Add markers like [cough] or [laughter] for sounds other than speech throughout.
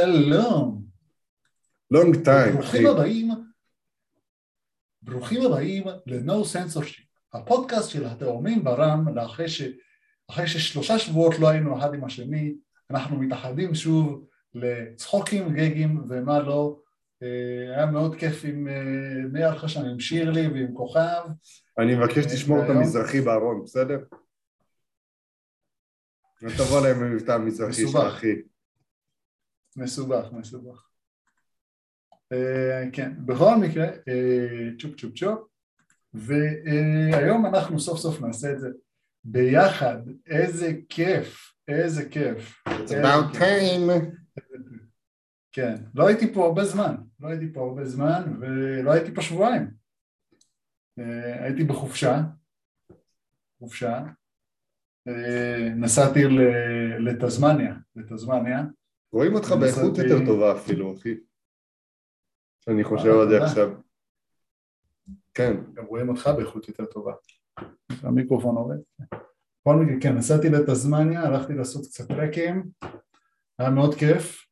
שלום. לונג טיים. ברוכים הבאים, ברוכים הבאים ל-No Censorship, הפודקאסט של התאומים ברם, לאחרי ש... אחרי ששלושה שבועות לא היינו אחד עם השני, אנחנו מתאחדים שוב לצחוקים, גגים ומה לא. אה, היה מאוד כיף עם, אה, לך שם? עם שירלי ועם כוכב. אני מבקש אה, לשמור את המזרחי בארון, בסדר? אל תבוא להם עם מבטא המזרחי של. אחי. מסובך, מסובך. אה, כן, בכל מקרה, אה, צ'ופ צ'ופ צ'ופ, והיום אנחנו סוף סוף נעשה את זה ביחד, איזה כיף, איזה כיף. It's about time. כן, לא הייתי פה הרבה זמן, לא הייתי פה הרבה זמן ולא הייתי פה שבועיים. אה, הייתי בחופשה, חופשה, נסעתי לתזמניה, לתזמניה, רואים אותך אני באיכות יותר טובה אפילו, אחי. שאני חושב אה, על זה תודה. עכשיו. כן. גם רואים אותך באיכות יותר טובה. המיקרופון עובד. בכל מקרה, כן, נסעתי לתזמניה, הלכתי לעשות קצת טרקים, היה מאוד כיף,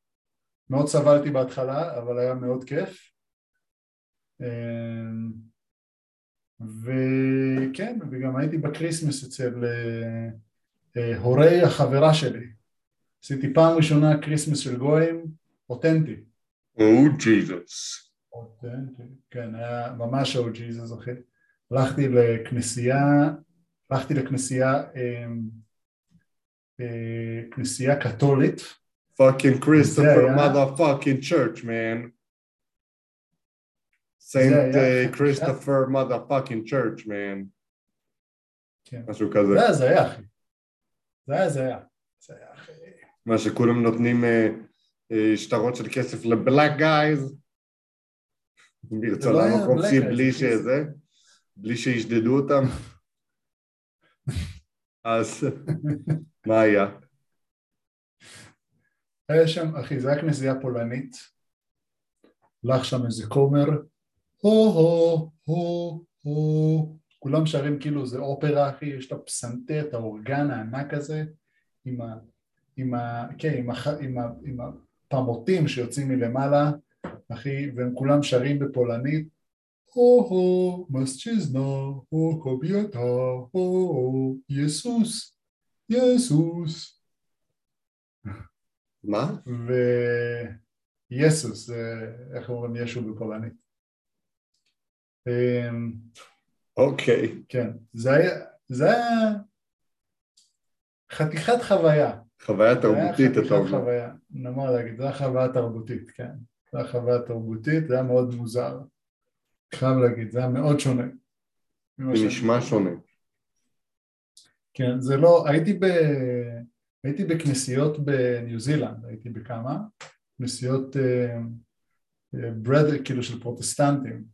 מאוד סבלתי בהתחלה, אבל היה מאוד כיף. אמ, וכן, וגם הייתי ב Christmas אצל אה, אה, הורי החברה שלי. עשיתי פעם ראשונה Christmas של גויים, אותנטי. או ג'יזוס. אותנטי, כן, היה ממש או ג'יזוס אחי. הלכתי לכנסייה, הלכתי לכנסייה, אמ, אה, כנסייה קתולית, fucking כריסטופר church man. זה היה סיינט. כריסטופר fucking church man. כן. משהו כזה. זה היה הזיה אחי, זה היה הזיה, זה היה מה שכולם נותנים אה, אה, שטרות של כסף לבלאק גייז. ברצונם לא החופשי guys, בלי שזה, בלי שישדדו אותם. אז מה היה? היה שם, אחי, זה היה כנסייה פולנית, הלך שם איזה כומר, הו הו הו הו, כולם שרים כאילו זה אופרה אחי, יש את הפסנתר, את האורגן הענק הזה, עם ה... עם ה... כן, עם, הח... עם, ה... עם הפמוטים שיוצאים מלמעלה, אחי, והם כולם שרים בפולנית, הו הו, מסצ'יזנו, הו קוביוטה, הו הו, יסוס, יסוס. מה? ויסוס, זה איך אומרים ישו בפולנית. אמ, אוקיי. כן, זה היה, זה היה חתיכת חוויה. חוויה תרבותית, אתה אומר. חוויה, נאמר להגיד, זה היה חוויה תרבותית, כן. זה היה חוויה תרבותית, זה היה מאוד מוזר. חייב להגיד, זה היה מאוד שונה. זה נשמע שונה. כן, זה לא, הייתי ב... הייתי בכנסיות בניו זילנד, הייתי בכמה, כנסיות ברד, כאילו של פרוטסטנטים.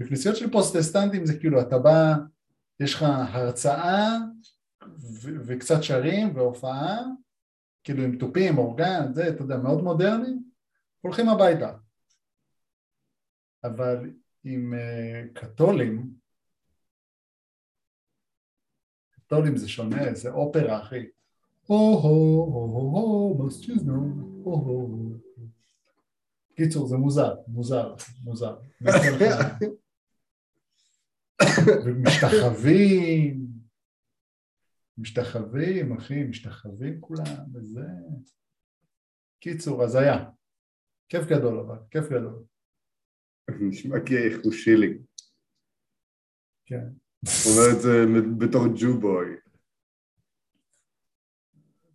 בכנסיות של פרוטסטנטים זה כאילו, אתה בא, יש לך הרצאה ו- וקצת שרים והופעה, כאילו עם תופים, אורגן, זה, אתה יודע, מאוד מודרני, הולכים הביתה. אבל עם אה, קתולים, קתולים זה שונה, זה אופרה, אחי. הו הו הו הו הו, מסצ'יזנו, הו הו. קיצור, זה מוזר, מוזר, מוזר. [laughs] [laughs] ומשתחווים, משתחווים, אחי, משתחווים כולם, וזה... קיצור, הזיה. כיף גדול אבל, כיף גדול, נשמע כחושי לי. כן. אומר את זה בתור ג'ובוי.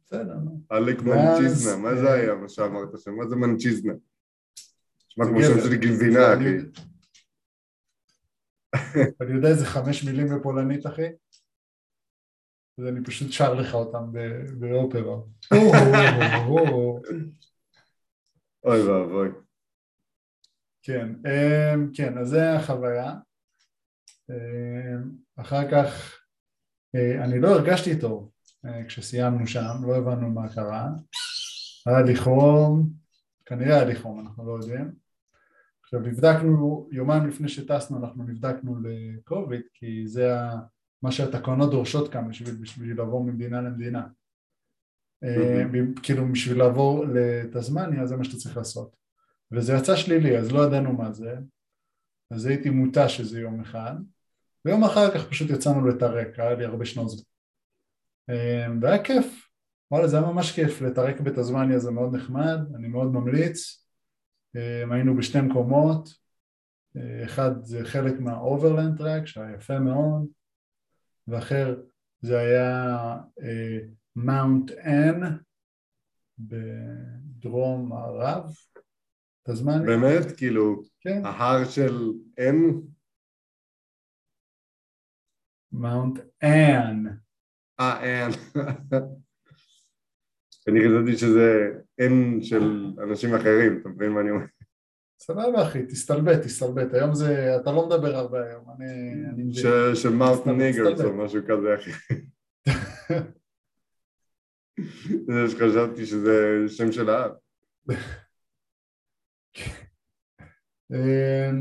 בסדר, נו. עלק מנצ'יזנה, מה זה היה מה שאמרת שם? מה זה מנצ'יזנה? נשמע כמו שם. של גלבינה, אחי. אני יודע איזה חמש מילים בפולנית, אחי? אז אני פשוט שר לך אותם באופרה. [laughs] אוי ואבוי. כן, אמ, כן, אז זה החוויה. אמ, אחר כך, אה, אני לא הרגשתי טוב אה, כשסיימנו שם, לא הבנו מה קרה. היה לי חום, כנראה היה לי חום, אנחנו לא יודעים. עכשיו נבדקנו, יומיים לפני שטסנו אנחנו נבדקנו לקוביד, כי זה ה- מה שהתקנות דורשות כאן בשביל, בשביל לעבור ממדינה למדינה. אה, ב- כאילו בשביל לעבור לתזמניה זה מה שאתה צריך לעשות. וזה יצא שלילי, אז לא ידענו מה זה, אז הייתי מותש איזה יום אחד, ויום אחר כך פשוט יצאנו לטרק, היה לי הרבה שנות זמן. אה, והיה כיף, וואלה זה היה ממש כיף, לטרק בתזמניה זה מאוד נחמד, אני מאוד ממליץ, אה, היינו בשתי מקומות, אחד זה חלק מהאוברלנד טרק שהיה יפה מאוד, ואחר זה היה מאונט אן בדרום מערב, תזמניה, באמת? כאילו, כן, ההר של אין? מאונט אן, אה, אין. [laughs] אני חשבתי שזה אין של אנשים אחרים, אתה מבין מה אני אומר? סבבה אחי, תסתלבט, תסתלבט, היום זה, אתה לא מדבר הרבה היום, אני, אני מבין. ש- של מאוט סתם, ניגרס. או משהו כזה, אחי. זה שחשבתי שזה שם של ההר. אה,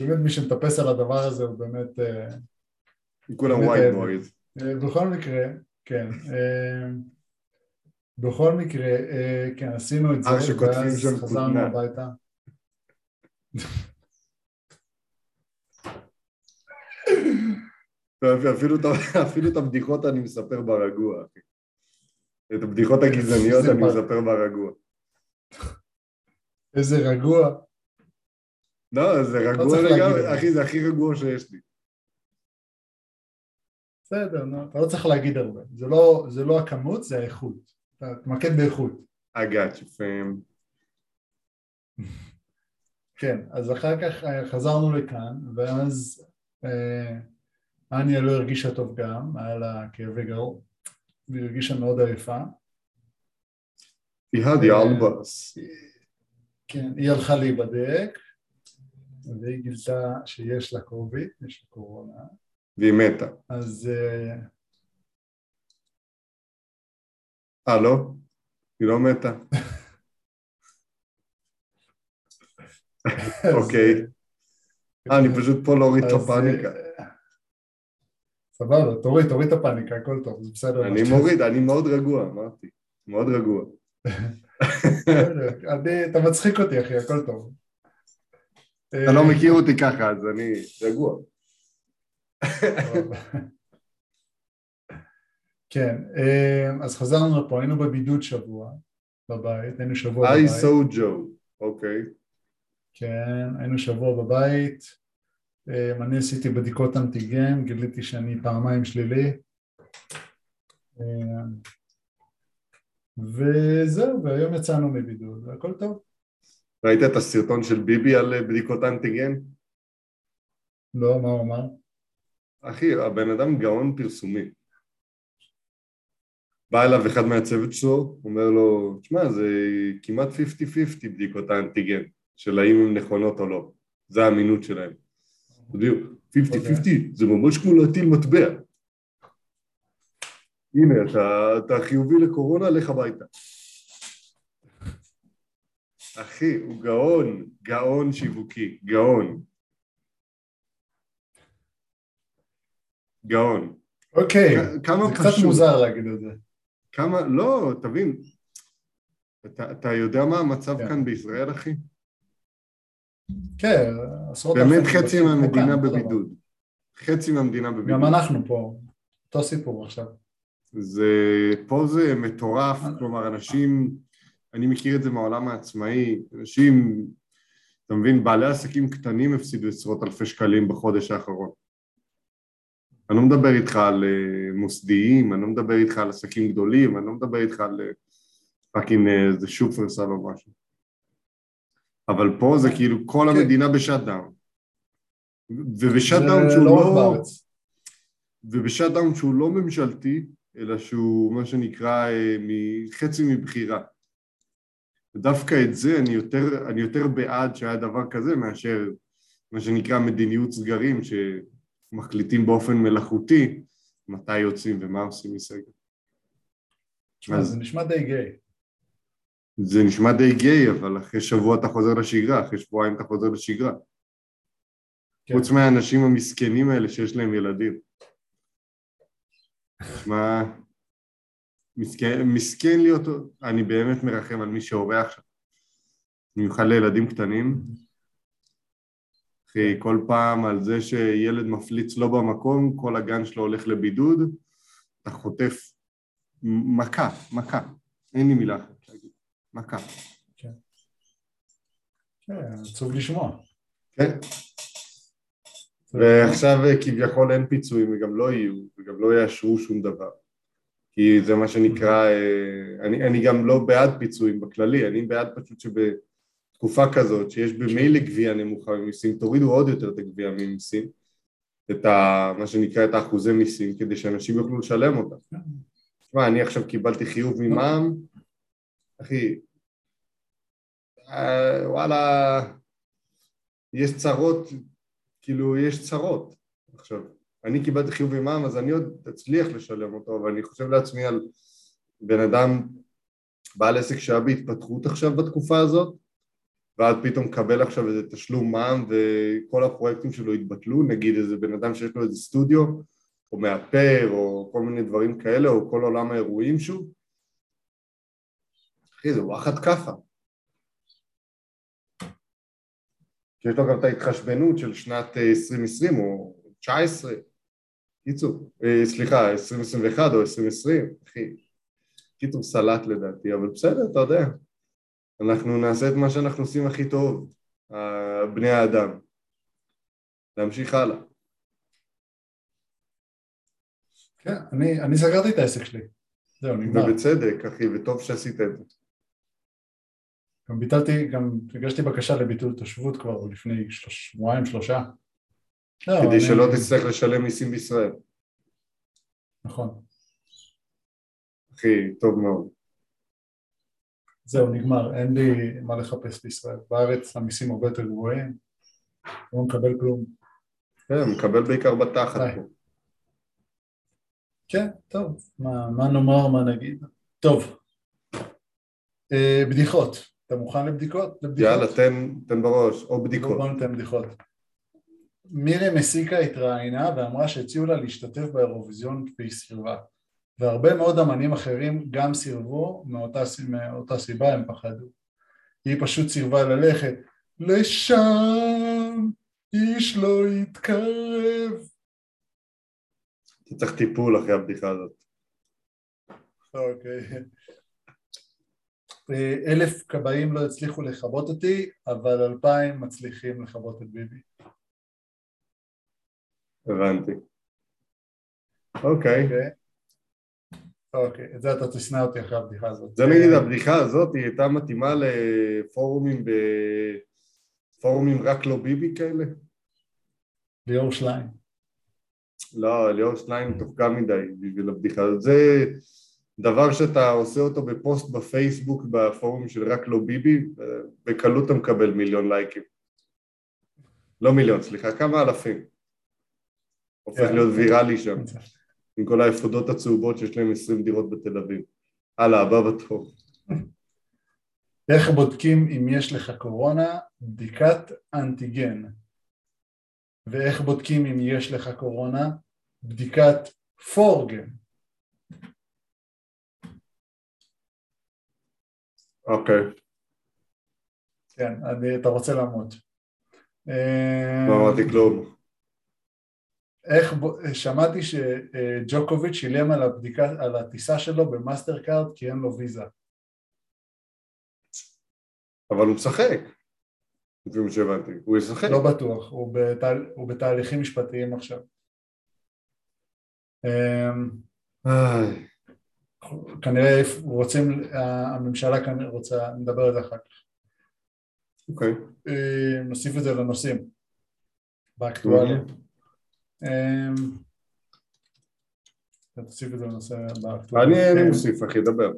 באמת מי שמטפס על הדבר הזה הוא באמת, אה, כולם אהב. בויז. אה, בכל מקרה, כן, אה, בכל מקרה, אה, כן, עשינו את זה, אה, ואז חזרנו. הביתה. [laughs] [laughs] אפילו את הבדיחות אני מספר ברגוע, אחי. את הבדיחות הגזעניות אני מספר ברגוע. איזה רגוע, לא, זה רגוע להגיד את לגמרי. אחי, זה הכי רגוע שיש לי. בסדר, אתה לא צריך להגיד הרבה, זה לא, זה לא הכמות, זה האיכות, תתמקד באיכות. I got you, fam. כן, אז אחר כך אה, חזרנו לכאן, ואז אה, אניה לא הרגישה טוב גם, היה לה כאבי גרוע, והיא הרגישה מאוד עייפה. היא had אה, albus. כן, היא הלכה להיבדק, והיא גילתה שיש לה קוביד, יש לה קורונה, והיא מתה. אז אה, אה, לא? היא לא מתה. [laughs] אוקיי. אה, אני פשוט פה להוריד את הפאניקה. אה, סבבה, תוריד, תוריד את הפאניקה, הכל טוב, זה בסדר. אני מוריד, אני מאוד רגוע, אמרתי. מאוד רגוע. [laughs] אתה מצחיק אותי אחי, הכל טוב. אתה לא מכיר אותי ככה, אז אני רגוע. כן, אה, אז חזרנו לפה, היינו בבידוד שבוע בבית, היינו שבוע I בבית, so Joe, אוקיי. כן, היינו שבוע בבית, אה, אני עשיתי בדיקות אנטיגן, גיליתי שאני פעמיים שלילי, אה, וזהו, והיום יצאנו מבידוד, והכל טוב. ראית את הסרטון של ביבי על אה, בדיקות אנטיגן? לא, מה הוא אמר? אחי, הבן אדם גאון פרסומי. בא אליו אחד מהצוות שלו, אומר לו, תשמע, זה כמעט 50-50 בדיקות האנטיגן, של האם הן נכונות או לא. זה האמינות שלהם. בדיוק, 50-50, זה ממש כמו להטיל מטבע. הנה, אתה, אתה חיובי לקורונה, לך הביתה. אחי, הוא גאון, גאון שיווקי, גאון. גאון. אוקיי, כמה זה קצת פשוט. מוזר להגיד את זה. כמה, לא, תבין, אתה, אתה יודע מה המצב כן. כאן בישראל, אחי? כן, עשרות באמת אלפי חצי מהמדינה. בבידוד. חצי מהמדינה בבידוד. גם אנחנו פה, אותו סיפור עכשיו. זה, פה זה מטורף, כלומר אנשים, אני מכיר את זה מהעולם העצמאי, אנשים, אתה מבין, בעלי עסקים קטנים הפסידו עשרות אלפי שקלים בחודש האחרון. אני לא מדבר איתך על אה, מוסדיים, אני לא מדבר איתך על עסקים גדולים, אני לא מדבר איתך על אה, פאקינג אה, איזה שופרסל או משהו. אבל פה זה כאילו כל כן. המדינה ב shutdown. וב shutdown זה שהוא לא רק לא... בארץ. וב shutdown שהוא לא ממשלתי, אלא שהוא מה שנקרא חצי מבחירה. ודווקא את זה אני יותר, אני יותר בעד שהיה דבר כזה מאשר מה שנקרא מדיניות סגרים שמחליטים באופן מלאכותי מתי יוצאים ומה עושים מסגר. תשמע, אז- זה נשמע די גיי. זה נשמע די גיי, אבל אחרי שבוע אתה חוזר לשגרה, אחרי שבועיים אתה חוזר לשגרה. כן. חוץ מהאנשים המסכנים האלה שיש להם ילדים. שמע, מסכן, מסכן להיות, אני באמת מרחם על מי שהורה עכשיו, במיוחד לילדים קטנים. אחי, כל פעם על זה שילד מפליץ לא במקום, כל הגן שלו הולך לבידוד, אתה חוטף מכה, מכה, אין לי מילה אחרת להגיד, מכה. כן, כן עצוב לשמוע. כן. ועכשיו כביכול אין פיצויים וגם לא יהיו, וגם לא יאשרו שום דבר. כי זה מה שנקרא, אה, אני, אני גם לא בעד פיצויים בכללי, אני בעד פשוט שבתקופה כזאת שיש במילא גבייה נמוכה ממיסים, תורידו עוד יותר את הגבייה ממיסים, את ה, מה שנקרא את האחוזי מיסים, כדי שאנשים יוכלו לשלם אותם. תשמע, אני עכשיו קיבלתי חיוב ממע"מ, אחי, אה, וואלה, יש צרות, כאילו יש צרות עכשיו. אני קיבלתי חיוב ממע"מ אז אני עוד אצליח לשלם אותו, אבל אני חושב לעצמי על בן אדם בעל עסק שהיה בהתפתחות עכשיו בתקופה הזאת ואז פתאום מקבל עכשיו איזה תשלום מע"מ וכל הפרויקטים שלו התבטלו, נגיד איזה בן אדם שיש לו איזה סטודיו או מאפר או כל מיני דברים כאלה או כל עולם האירועים שוב. אחי זה וואחד כאפה שיש לו גם את ההתחשבנות של שנת 2020 או 19 קיצור, אה, סליחה, 2021 או 2020, אחי, קיצור סלט לדעתי, אבל בסדר, אתה יודע, אנחנו נעשה את מה שאנחנו עושים הכי טוב, בני האדם, להמשיך הלאה. כן, אני, אני סגרתי את העסק שלי, זהו, נגמר. ובצדק, אחי, וטוב שעשית את זה. גם ביטלתי, גם הגשתי בקשה לביטול תושבות כבר לפני שבועיים, שלושה. לא, כדי אני... שלא תצטרך לשלם מיסים בישראל. נכון. אחי, טוב מאוד. זהו, נגמר, אין לי מה לחפש בישראל. בארץ המיסים הרבה יותר גבוהים, לא מקבל כלום. כן, מקבל בעיקר בתחת פה. כן, טוב, מה, מה נאמר, מה נגיד. טוב, אה, בדיחות. אתה מוכן לבדיקות? לבדיקות? יאללה, תן, תן בראש, או בדיקות. בוא ניתן בדיחות. מירי מסיקה התראיינה ואמרה שהציעו לה להשתתף באירוויזיון והיא סירבה והרבה מאוד אמנים אחרים גם סירבו מאותה, מאותה סיבה הם פחדו היא פשוט סירבה ללכת לשם איש לא יתקרב אתה צריך טיפול אחרי הבדיחה הזאת אוקיי אלף כבאים לא הצליחו לכבות אותי אבל אלפיים מצליחים לכבות את ביבי הבנתי. אוקיי. אוקיי. אוקיי, את זה אתה תשנא אותי אחרי הבדיחה הזאת. זה נגיד הבדיחה הזאת היא הייתה מתאימה לפורומים ב... פורומים רק לא ביבי כאלה? ליאור שליין. לא, ליאור שליין תופקע מדי בשביל הבדיחה הזאת. זה דבר שאתה עושה אותו בפוסט בפייסבוק בפורום של רק לא ביבי, בקלות אתה מקבל מיליון לייקים. לא מיליון, סליחה, כמה אלפים. הופך כן. להיות ויראלי שם, עם כל האפודות הצהובות שיש להם 20 דירות בתל אביב. הלאה, הבא בתור. איך בודקים אם יש לך קורונה? בדיקת אנטיגן. ואיך בודקים אם יש לך קורונה? בדיקת פורגן. אוקיי. כן, אני, אתה רוצה למות. לא אמרתי כלום. איך, שמעתי שג'וקוביץ' שילם על הבדיקה, על הטיסה שלו במאסטר קארד כי אין לו ויזה. אבל הוא משחק, לפי מה שהבנתי, הוא ישחק. לא בטוח, הוא, בתהל... הוא בתהליכים משפטיים עכשיו. אמ, כנראה רוצים, הממשלה כנראה רוצה, נדבר על זה אחר כך. אוקיי. אמ, נוסיף את זה לנושאים, באקטואליה. אמ, תוסיף את זה לנושא אני מוסיף אחי, דבר.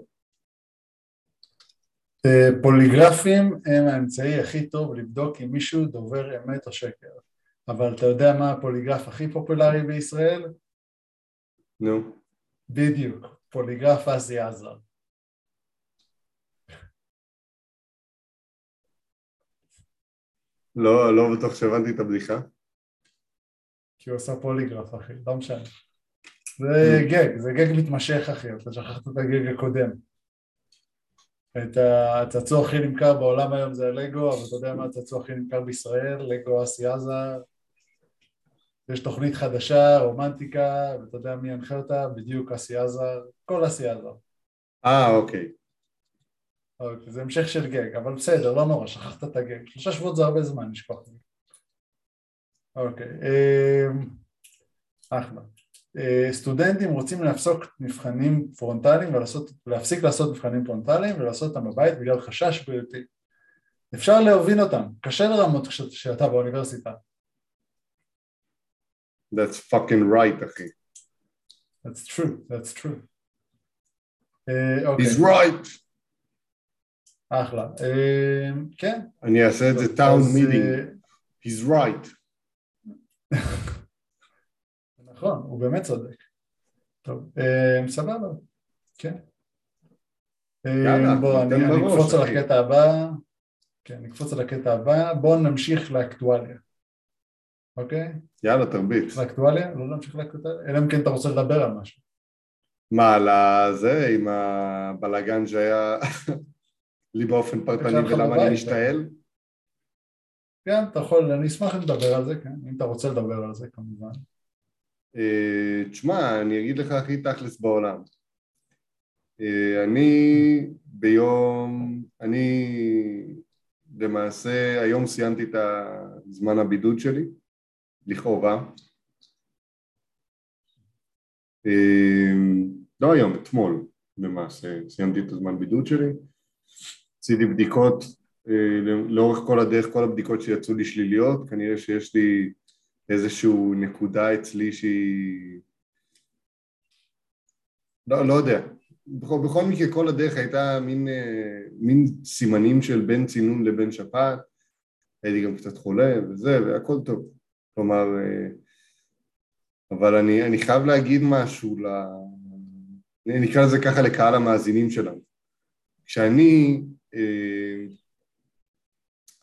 אה, פוליגרפים הם האמצעי הכי טוב לבדוק אם מישהו דובר אמת או שקר אבל אתה יודע מה הפוליגרף הכי פופולרי בישראל? נו. בדיוק, פוליגרף אסי עזר. לא, לא בטוח שהבנתי את הבדיחה. כי הוא עושה פוליגרף אחי, לא משנה. זה גג, זה גג מתמשך אחי, אתה שכחת את הגג הקודם. את הצעצוע הכי נמכר בעולם היום זה הלגו, אבל אתה יודע מה הצעצוע הכי נמכר בישראל? לגו אסי עזה. יש תוכנית חדשה, רומנטיקה, ואתה יודע מי ינחה אותה? בדיוק אסי עזר, כל אסי עזר. אה, אוקיי. אוקיי, זה המשך של gag, אבל בסדר, לא נורא, שכחת את ה gag. שלושה שבועות זה הרבה זמן, נשכח. אוקיי, אמ, אחלה. אה, סטודנטים רוצים להפסיק מבחנים פרונטליים ולהפסיק לעשות מבחנים פרונטליים ולעשות אותם בבית בגלל חשש בריאותי. אפשר להוביל אותם, קשה לרמות כשאתה באוניברסיטה. That's fucking right, אחי. That's true, that's true. Uh, okay. He's right. אחלה. Uh, כן. אני אעשה את זה town meeting. He's right. נכון, הוא באמת צודק. טוב, אה, סבבה, כן. אה, בואו, אני אקפוץ על הקטע הבא. כן, נקפוץ על הקטע הבא. בואו נמשיך לאקטואליה. אוקיי? יאללה, תרביץ. לאקטואליה? לא נמשיך לאקטואליה? אלא אם כן אתה רוצה לדבר על משהו. מה, על זה, עם הבלאגן שהיה [laughs] לי באופן פרטני ולמה אני משתעל? כן, אתה יכול, אני אשמח לדבר על זה, כן, אם אתה רוצה לדבר על זה כמובן. אה, תשמע, אני אגיד לך הכי תכלס בעולם. אה, אני ביום, אני למעשה היום סיימתי את הזמן הבידוד שלי, לכאורה. אה, לא היום, אתמול למעשה, סיימתי את הזמן בידוד שלי, עשיתי בדיקות לאורך כל הדרך, כל הבדיקות שיצאו לי שליליות, כנראה שיש לי איזשהו נקודה אצלי שהיא... לא, לא יודע. בכל, בכל מקרה כל הדרך הייתה מין, אה, מין סימנים של בין צינון לבין שפעת, הייתי גם קצת חולה וזה והכל טוב, כלומר, אה, אבל אני, אני חייב להגיד משהו, ל... אני אקרא לזה ככה לקהל המאזינים שלנו. כשאני, אה,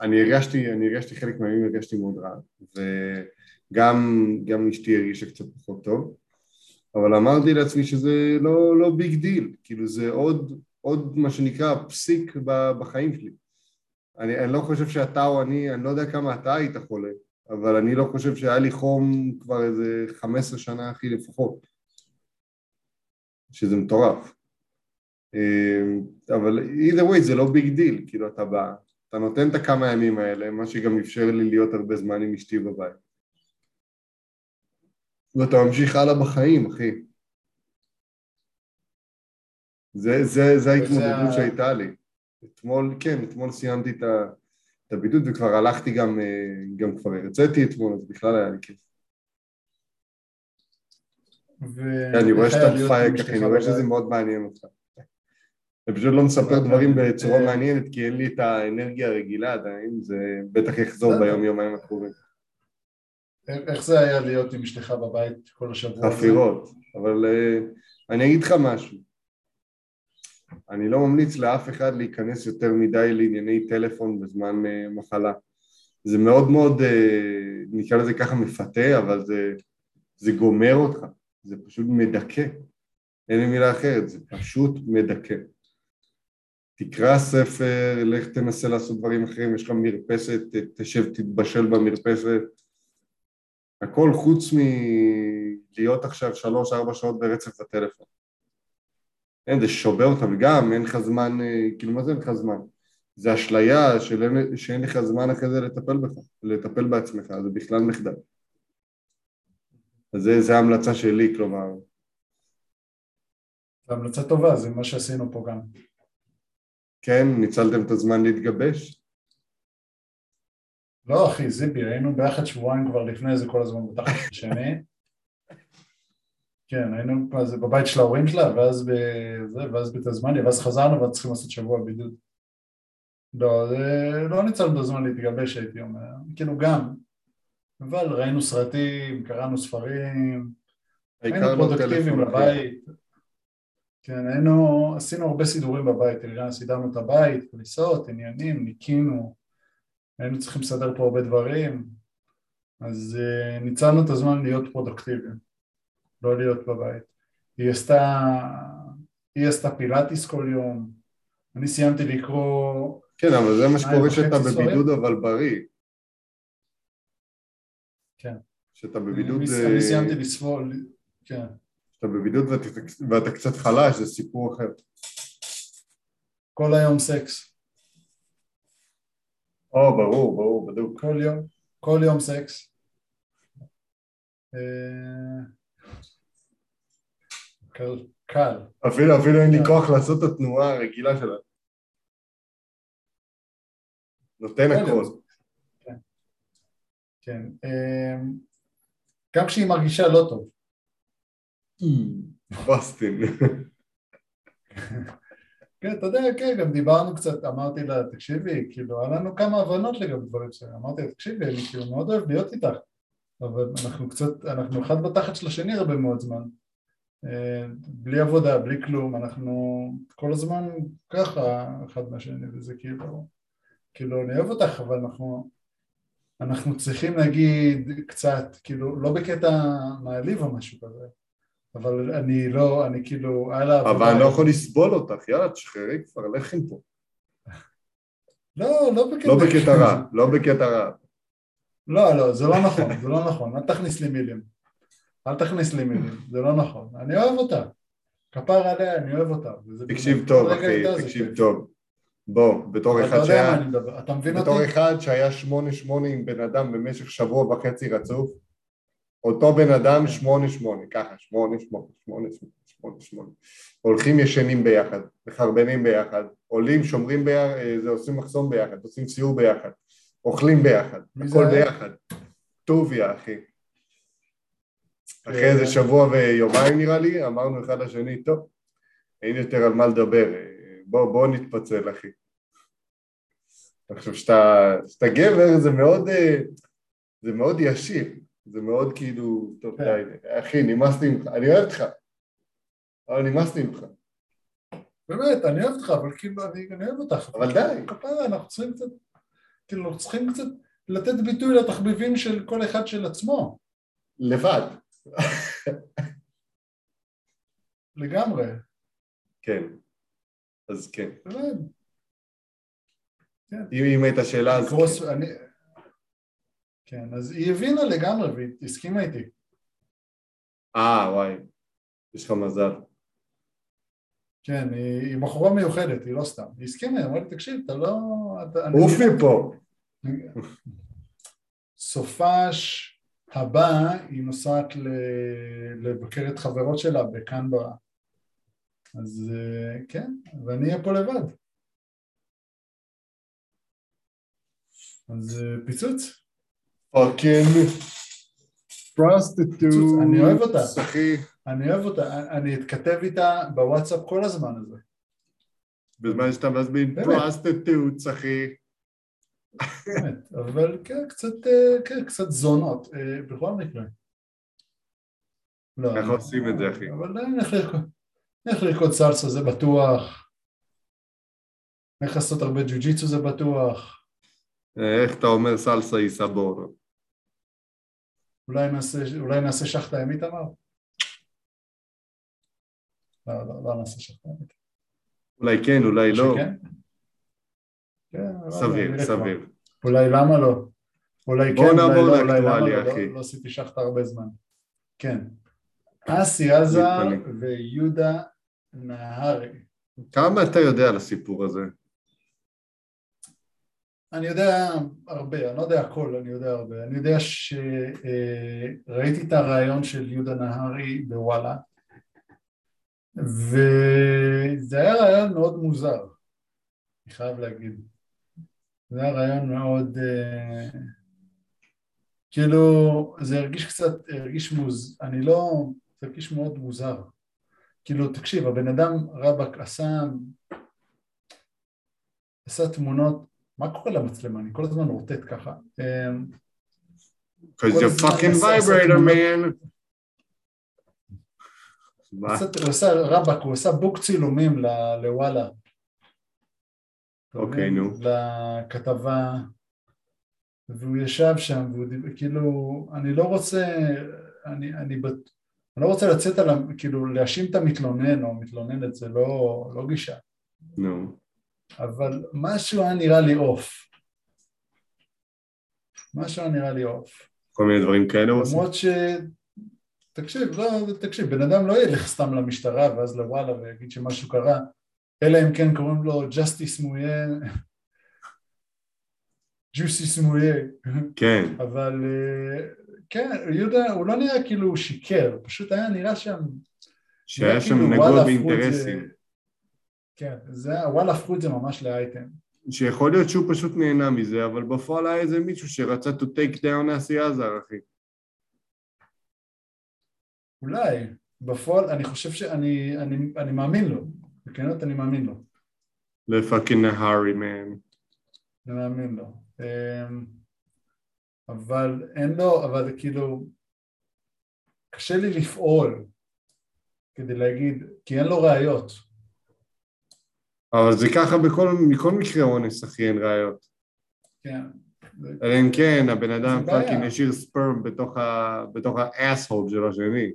אני הרגשתי, אני הרגשתי חלק מהימים הרגשתי מאוד רע, ו... גם, גם אשתי הרגישה קצת פחות טוב, אבל אמרתי לעצמי שזה לא, לא big deal, כאילו זה עוד, עוד מה שנקרא פסיק בחיים שלי. אני, אני לא חושב שאתה או אני, אני לא יודע כמה אתה היית חולה, אבל אני לא חושב שהיה לי חום כבר איזה 15 שנה הכי לפחות, שזה מטורף. אמ, אבל either way זה לא big deal, כאילו אתה בא, אתה נותן את הכמה ימים האלה, מה שגם אפשר לי להיות הרבה זמן עם אשתי בבית. ואתה ממשיך הלאה בחיים, אחי. זה, זה, זה ההתמודדות שהייתה לי. אתמול, כן, אתמול סיימתי את, ה, את הבידוד וכבר הלכתי גם, אה, גם כבר הרציתי אתמול, אז בכלל היה לי כיף. ו... אני רואה שאתה פייק, אחי, אני רואה שזה מאוד מעניין אותך. אני פשוט לא מספר דברים בצורה אה, מעניינת כי אין לי את האנרגיה הרגילה עדיין, זה בטח יחזור ביום יומיים הקרובים. איך זה היה להיות עם אשתך בבית כל השבוע? חפירות, אבל uh, אני אגיד לך משהו. אני לא ממליץ לאף אחד להיכנס יותר מדי לענייני טלפון בזמן uh, מחלה. זה מאוד מאוד, נקרא לזה ככה מפתה, אבל זה, זה גומר אותך, זה פשוט מדכא. אין לי מילה אחרת, זה פשוט מדכא. תקרא ספר, לך תנסה לעשות דברים אחרים, יש לך מרפסת, תשב, תתבשל במרפסת, הכל חוץ מלהיות עכשיו שלוש-ארבע שעות ברצף בטלפון. אין, זה שובר אותך, וגם אין לך זמן, אה, כאילו מה זה אין לך זמן? זה אשליה של אין, שאין לך זמן אחרי זה לטפל בך, לטפל בעצמך, זה בכלל מחדל. אז זה ההמלצה שלי, כלומר. זו המלצה טובה, זה מה שעשינו פה גם. כן, ניצלתם את הזמן להתגבש? לא אחי, זיפי, היינו ביחד שבועיים כבר לפני זה כל הזמן בתחת [laughs] השני. כן, היינו בבית של ההורים שלה, ואז בזה, ואז בתזמניה, ואז חזרנו ואז צריכים לעשות שבוע בידוד. לא, זה, לא ניצלנו את הזמן להתגבש הייתי אומר, כאילו גם, אבל ראינו סרטים, קראנו ספרים, היינו פרודקטיביים לבית, כן, היינו, עשינו הרבה סידורים בבית, סידרנו את הבית, כניסות, עניינים, ניקינו, היינו צריכים לסדר פה הרבה דברים, אז uh, ניצלנו את הזמן להיות פרודקטיביים. לא להיות בבית. היא עשתה, היא עשתה פילאטיס כל יום, אני סיימתי לקרוא... כן, אבל זה מה שקורה שאתה? בבידוד אבל בריא. כן. שאתה בבידוד, אני, אה, אני סיימתי לסבול, כן. שאתה בבידוד ואתה, ואתה קצת חלש, זה סיפור אחר. כל היום סקס, או, ברור, ברור, בדיוק. כל יום, כל יום סקס. אה, קל, קל. אפילו, אפילו אין לי. כוח לעשות את התנועה הרגילה שלה. נותן כל הכל. כן. כן. אה, גם כשהיא מרגישה לא טוב. פסטין. כן, אתה יודע, כן, גם דיברנו קצת, אמרתי לה, תקשיבי, כאילו, היה לנו כמה הבנות לגבי דברים שלנו, אמרתי לה, תקשיבי, אני כאילו מאוד אוהב להיות איתך, אבל אנחנו קצת, אנחנו אחד בתחת של השני הרבה מאוד זמן, אה, בלי עבודה, בלי כלום, אנחנו כל הזמן ככה אחד מהשני, וזה כאילו, כאילו, אני אוהב אותך, אבל אנחנו, אנחנו צריכים להגיד קצת, כאילו, לא בקטע מעליב או משהו כזה, אבל אני לא, אני כאילו, היה לה אבל אני לא יכול לסבול אותך, יאללה, תשחררי כבר, לכי מפה. לא, לא בקטע... לא בקטע רע, לא בקטע רע. לא, לא, זה לא נכון, זה לא נכון, אל תכניס לי מילים. אל תכניס לי מילים, זה לא נכון. אני אוהב אותה. כפר עליה, אני אוהב אותה. תקשיב טוב, אחי, תקשיב. טוב. בוא, בתור אחד שהיה... אתה מבין אותי? בתור אחד שהיה שמונה שמונה עם בן אדם במשך שבוע וחצי רצוף, אותו בן אדם כן. שמונה שמונה, ככה, שמונה שמונה, שמונה שמונה, שמונה. הולכים ישנים ביחד, מחרבנים ביחד, עולים, שומרים ביחד, אה, זה עושים מחסום ביחד, עושים סיור ביחד, אוכלים ביחד, הכל? ביחד. טוביה, אחי. אחרי. איזה שבוע ויומיים נראה לי, אמרנו אחד לשני, טוב, אין יותר על מה לדבר, אה, בוא, בוא נתפצל, אחי. אני חושב שאתה, גבר זה מאוד, אה, זה מאוד ישיר, זה מאוד כאילו, טוב כן. די, אחי נמאס לי ממך, אני אוהב אותך, אבל נמאס לי ממך, באמת, אני אוהב אותך, אבל כאילו, אני אוהב אותך. אבל די. כפרה, אנחנו צריכים קצת, כאילו, אנחנו צריכים קצת לתת ביטוי לתחביבים של כל אחד של עצמו. לבד, לגמרי, כן, אז כן, באמת. אם, אם הייתה שאלה אז קרוס, כן. אז היא הבינה לגמרי והיא הסכימה איתי. אה וואי, יש לך מזל, כן, היא, היא בחורה מיוחדת, היא לא סתם. היא הסכימה, היא אמרה לי, תקשיב, אתה לא... אתה, עוף מפה, סופש הבא היא נוסעת ל- לבקר את חברות שלה בקנברה. אז אה, כן, ואני אהיה פה לבד. אז אה, פיצוץ. fucking prostitute, אני אוהב אותה. אחי, אני אוהב אותה, אני אתכתב איתה בוואטסאפ כל הזמן הזה. בזמן שאתה מזמין. prostitute, אחי, באמת, אבל כן, קצת, אה, כן, קצת זונות, אה, בכל מקרה. לא, איך אני- עושים את זה, אחי? אבל נלך לרקוד סלסה זה בטוח. נלך לעשות הרבה ג'ו-ג'יצו זה בטוח. איך אתה אומר סלסה היא סבור? אולי נעשה, אולי נעשה שחטה עם איתמר? לא, לא, לא נעשה שחטה עם איתמר. אולי כן, אולי לא, שכן? כן, סביר, סביר. כבר. אולי למה לא? אולי כן, אולי לא, אולי למה לא. לא, לא עשיתי שחטה הרבה זמן. כן. אסי עזר. ויהודה נהרי. כמה אתה יודע על הסיפור הזה? אני יודע הרבה, אני לא יודע הכל, אני יודע הרבה. אני יודע שראיתי את הרעיון של יהודה נהרי בוואלה, וזה היה רעיון מאוד מוזר, אני חייב להגיד. זה היה רעיון מאוד... אה, כאילו, זה הרגיש קצת, הרגיש מוז... אני לא... זה הרגיש מאוד מוזר. כאילו, תקשיב, הבן אדם רבאק עשה... עשה תמונות, מה קורה למצלמה? אני כל הזמן רוטט ככה. אה, Because you're fucking vibrator man. הוא עשה רבאק, הוא עשה בוק צילומים לוואלה. אוקיי? נו. לכתבה, והוא ישב שם, והוא כאילו, אני לא רוצה, אני, אני, אני לא רוצה לצאת על, כאילו להאשים את המתלונן או המתלוננת, זה לא, לא גישה, נו. אבל משהו היה נראה לי עוף. משהו היה נראה לי עוף. כל מיני דברים כאלה הוא עושה. למרות ש... תקשיב, לא, תקשיב, בן אדם לא ילך סתם למשטרה ואז לוואלה ויגיד שמשהו קרה, אלא אם כן קוראים לו ג'סטיס מויה, ג'וסיס מויה, כן, אבל אה, כן, יהודה, הוא לא נראה כאילו הוא שיקר, פשוט היה נראה שם... שהיה שם כאילו, נגוע באינטרסים. כן, זה, וואלה הפכו את זה ממש לאייטם. שיכול להיות שהוא פשוט נהנה מזה, אבל בפועל היה איזה מישהו שרצה to take down אסי עזר, אחי. אולי, בפועל, אני חושב שאני אני, אני מאמין לו, בכנות אני מאמין לו. ל fucking הארי, man. אני מאמין לו. אמ, אבל אין לו, אבל כאילו, קשה לי לפעול כדי להגיד, כי אין לו ראיות. אבל זה ככה בכל, מכל מקרה אונס, אחי, אין ראיות. כן. אלא אם כן, הבן אדם זה. fucking השאיר sperm בתוך ה- בתוך ה asshole של השני.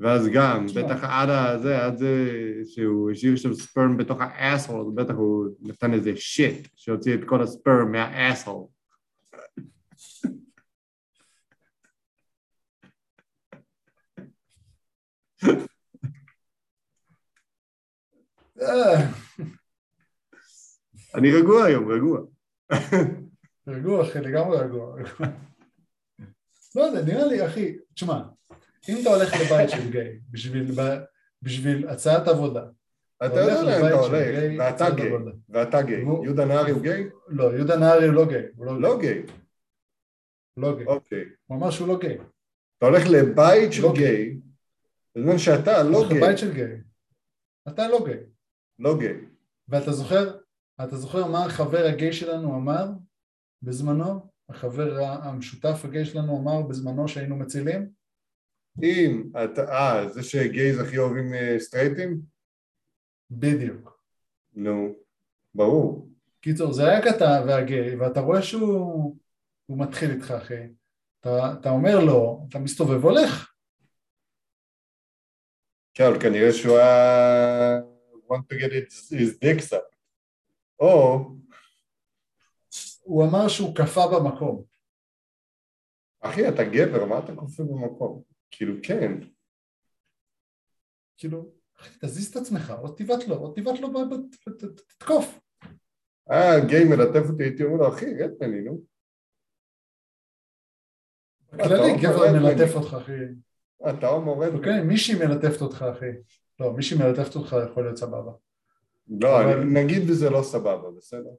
ואז גם. בטח עד הזה, עד זה שהוא השאיר שם ספרם בתוך האס-הול, בטח הוא נתן איזה שיט שהוציא את כל הספרם מהאס-הול. אני רגוע היום, רגוע. רגוע אחי, לגמרי רגוע. לא יודע, נראה לי אחי, תשמע, אם אתה הולך לבית של גיי בשביל, בשביל הצעת עבודה, אתה יודע לאן לבית אתה של הולך, גיי, ואתה גיי. ואתה גיי. יהודה נהרי הוא גיי? לא, יהודה נהרי הוא לא גיי, הוא לא, לא גיי. לא גיי, אוקיי. הוא אמר שהוא לא גיי, אתה הולך לבית של לא גיי, בזמן שאתה הוא לא גיי. לבית של גיי, אתה לא גיי, לא גיי. ואתה זוכר, אתה זוכר מה החבר הגיי שלנו אמר בזמנו? החבר המשותף הגיי שלנו אמר בזמנו שהיינו מצילים? אם אתה, אה, זה שגייז הכי אוהבים אה, סטרייטים? בדיוק. נו, ברור. קיצור, זה היה קטע והגיי, ואתה רואה שהוא הוא מתחיל איתך אחי, אתה, אתה אומר לו, אתה מסתובב והולך, כן, אבל כנראה שהוא היה... want to get his, his dick sucked. או, הוא אמר שהוא קפא במקום, אחי, אתה גבר, מה אתה כופר במקום? כאילו, כן. כאילו, אחי, תזיז את עצמך, או תבעט לו, או תבעט לו, תתקוף. אה, גיי מלטף אותי, הייתי אומר לו, אחי, רד ממני, נו. כללי, גבר מלטף אותך, אחי. אתה הומו רד. אוקיי, מישהי מלטפת אותך, אחי. לא, מישהי מלטפת אותך יכול להיות סבבה. לא, אבל- אני- נגיד וזה לא סבבה, בסדר?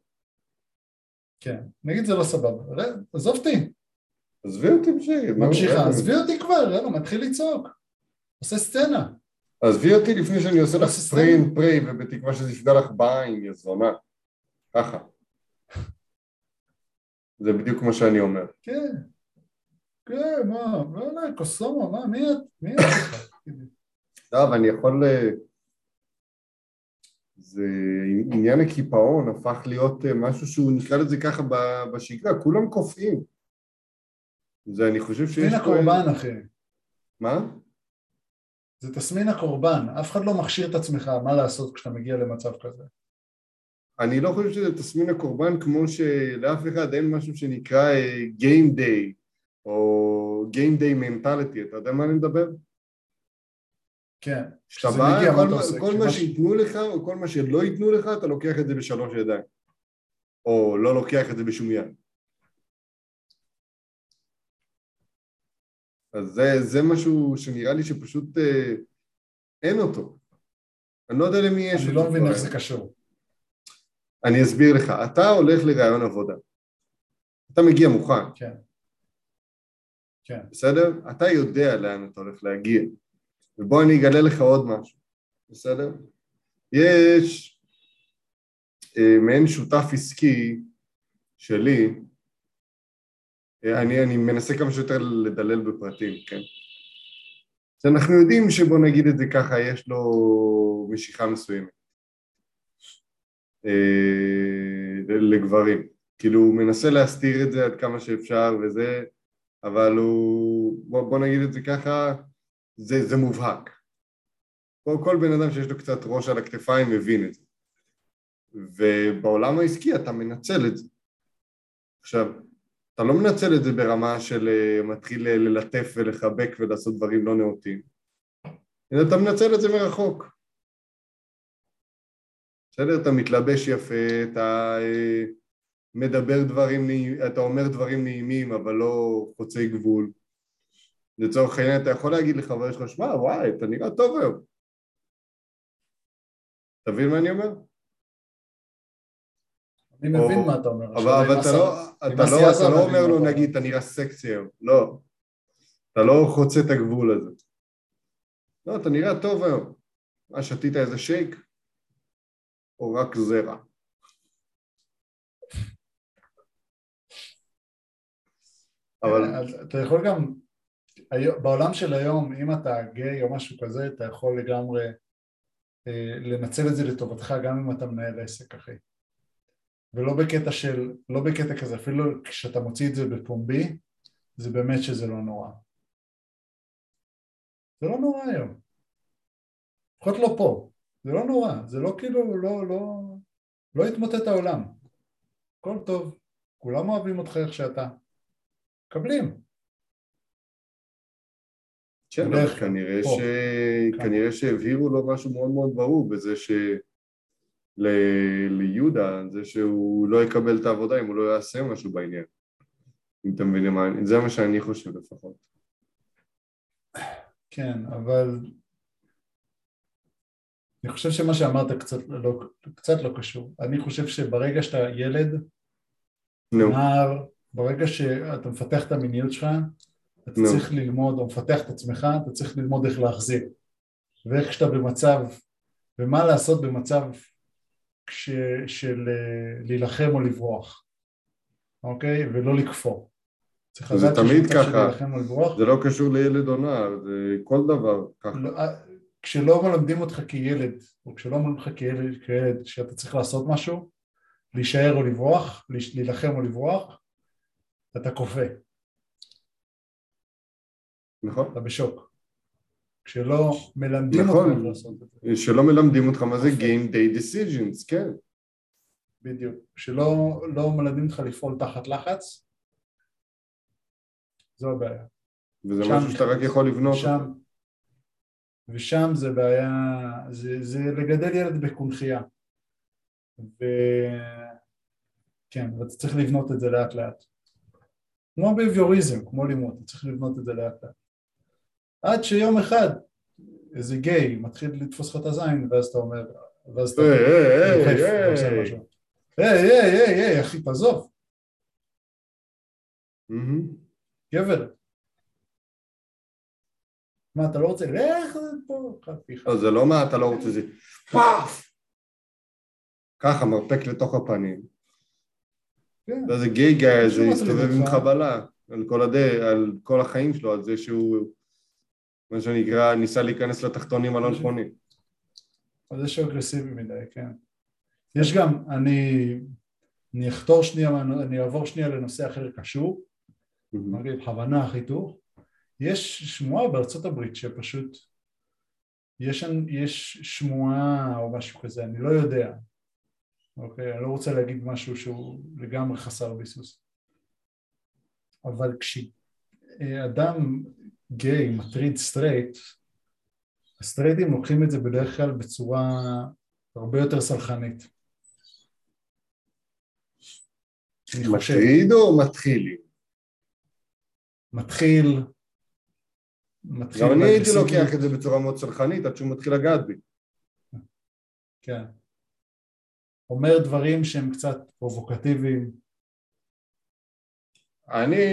כן, נגיד זה לא סבבה. רד, עזוב אותי, עזבי אותי רד ממשיכה. עזבי אותי כבר, יאללה, מתחיל לצעוק. עושה סצנה. עזבי אותי לפני שאני עושה לך spray and pray ובתקווה שזה יפגע לך בעין, יא זונה. ככה. זה בדיוק כמו שאני אומר. כן. כן, מה, לא, לא, קוסומו, מה, מי את? מי את? לא, אבל אני יכול... זה עניין הקיפאון הפך להיות אה, משהו שהוא נקרא לזה ככה בשגרה, כולם קופאים. זה אני חושב שיש... תסמין הקורבן, אחי. מה? זה תסמין הקורבן. אף אחד לא מכשיר את עצמך מה לעשות כשאתה מגיע למצב כזה. אני לא חושב שזה תסמין הקורבן כמו שלאף אחד אין משהו שנקרא אה, Game Day או Game Day Mentality, אתה יודע מה אני מדבר? כן. כשאתה בא, כל, מה? כל מה שייתנו לך או כל מה שלא ייתנו לך, אתה לוקח את זה בשלוש ידיים. או לא לוקח את זה בשום יד. אז זה, זה משהו שנראה לי שפשוט אה, אין אותו. אני לא יודע למי יש אני. לא מבין. איך זה קשור. אני אסביר לך. אתה הולך לראיון עבודה. אתה מגיע מוכן, כן. כן. בסדר? אתה יודע לאן אתה הולך להגיע. ובוא אני אגלה לך עוד משהו, בסדר? יש אה, מעין שותף עסקי שלי, אה, אני, אני מנסה כמה שיותר לדלל בפרטים, כן? אז אנחנו יודעים שבוא נגיד את זה ככה, יש לו משיכה מסוימת אה, לגברים. כאילו הוא מנסה להסתיר את זה עד כמה שאפשר וזה, אבל הוא, בוא, בוא נגיד את זה ככה, זה, זה מובהק. כל, כל בן אדם שיש לו קצת ראש על הכתפיים מבין את זה. ובעולם העסקי אתה מנצל את זה. עכשיו, אתה לא מנצל את זה ברמה של uh, מתחיל ללטף ולחבק ולעשות דברים לא נאותים, אלא אתה מנצל את זה מרחוק. בסדר? אתה מתלבש יפה, אתה uh, מדבר דברים, אתה אומר דברים נעימים אבל לא חוצי גבול. לצורך העניין אתה יכול להגיד לחבר שלך, שמע, וואי, אתה נראה טוב היום. אתה מבין מה אני אומר? אני מבין מה אתה אומר. אבל אתה לא, אתה לא, אתה לא אומר לו נגיד אתה נראה סקסי היום, לא. אתה לא חוצה את הגבול הזה. לא, אתה נראה טוב היום. מה, שתית איזה שייק? או רק זרע? אבל... אתה יכול גם, בעולם של היום, אם אתה גיי או משהו כזה, אתה יכול לגמרי אה, לנצל את זה לטובתך גם אם אתה מנהל עסק, אחי. ולא בקטע של, לא בקטע כזה, אפילו כשאתה מוציא את זה בפומבי, זה באמת שזה לא נורא. זה לא נורא היום. לפחות לא פה. זה לא נורא, זה לא כאילו, לא, לא, לא יתמוטט העולם. הכל טוב, כולם אוהבים אותך איך שאתה. מקבלים. כן, כנראה, ש... כנראה שהבהירו לו משהו מאוד מאוד ברור בזה ש... ל... ליהודה, זה שהוא לא יקבל את העבודה אם הוא לא יעשה משהו בעניין. אם אתם מבינים מה, זה מה שאני חושב לפחות. כן, אבל אני חושב שמה שאמרת קצת לא, קצת לא קשור. אני חושב שברגע שאתה ילד, נער, ברגע שאתה מפתח את המיניות שלך, אתה no. צריך ללמוד, או מפתח את עצמך, אתה צריך ללמוד איך להחזיר. ואיך שאתה במצב, ומה לעשות במצב כש, של אה, להילחם או לברוח, אוקיי? ולא לכפור. זה תמיד ככה, זה לא קשור לילד או נער, זה כל דבר ככה. לא, אה, כשלא מלמדים אותך כילד, או כשלא מלמדים אותך כילד, כילד שאתה צריך לעשות משהו, להישאר או לברוח, להילחם או לברוח, אתה כופה. נכון. אתה בשוק. כשלא מלמדים נכון. אותך לעשות את זה. שלא מלמדים אותך מה זה Game Day Decisions, כן. בדיוק. כשלא לא מלמדים אותך לפעול תחת לחץ, זו הבעיה. וזה שם, משהו שאתה רק יכול לבנות שם. ושם זה בעיה, זה, זה לגדל ילד בקונכייה. וכן, ואתה צריך לבנות את זה לאט לאט. כמו ביביוריזם, כמו לימוד, אתה צריך לבנות את זה לאט לאט. עד שיום אחד איזה גיי מתחיל לתפוס לך את הזין ואז אתה אומר, ואז אתה היי היי היי היי. אחי תעזוב. גבר. מה אתה לא רוצה, לך פה, זה לא מה אתה לא רוצה, זה פאף! ככה מרפק לתוך הפנים. כן. ואז גיי גאי הזה יסתובב עם חבלה על כל החיים שלו, על זה שהוא מה שנקרא, ניסה להיכנס לתחתונים הלא נכונים. אז יש אגרסיבי מדי, כן. יש גם, אני, אני אחתור שנייה, אני אעבור שנייה לנושא אחר קשור, אמרתי בכוונה החיתוך, יש שמועה בארצות הברית שפשוט, יש, יש שמועה או משהו כזה, אני לא יודע, אוקיי? אני לא רוצה להגיד משהו שהוא לגמרי חסר ביסוס, אבל כשאדם גיי מטריד סטרייט, הסטרייטים לוקחים את זה בדרך כלל בצורה הרבה יותר סלחנית. מטריד או מתחיל? מתחיל. מתחיל גם אני הייתי לוקח את זה בצורה מאוד סלחנית עד שהוא מתחיל לגעת בי. כן. אומר דברים שהם קצת פרובוקטיביים. אני,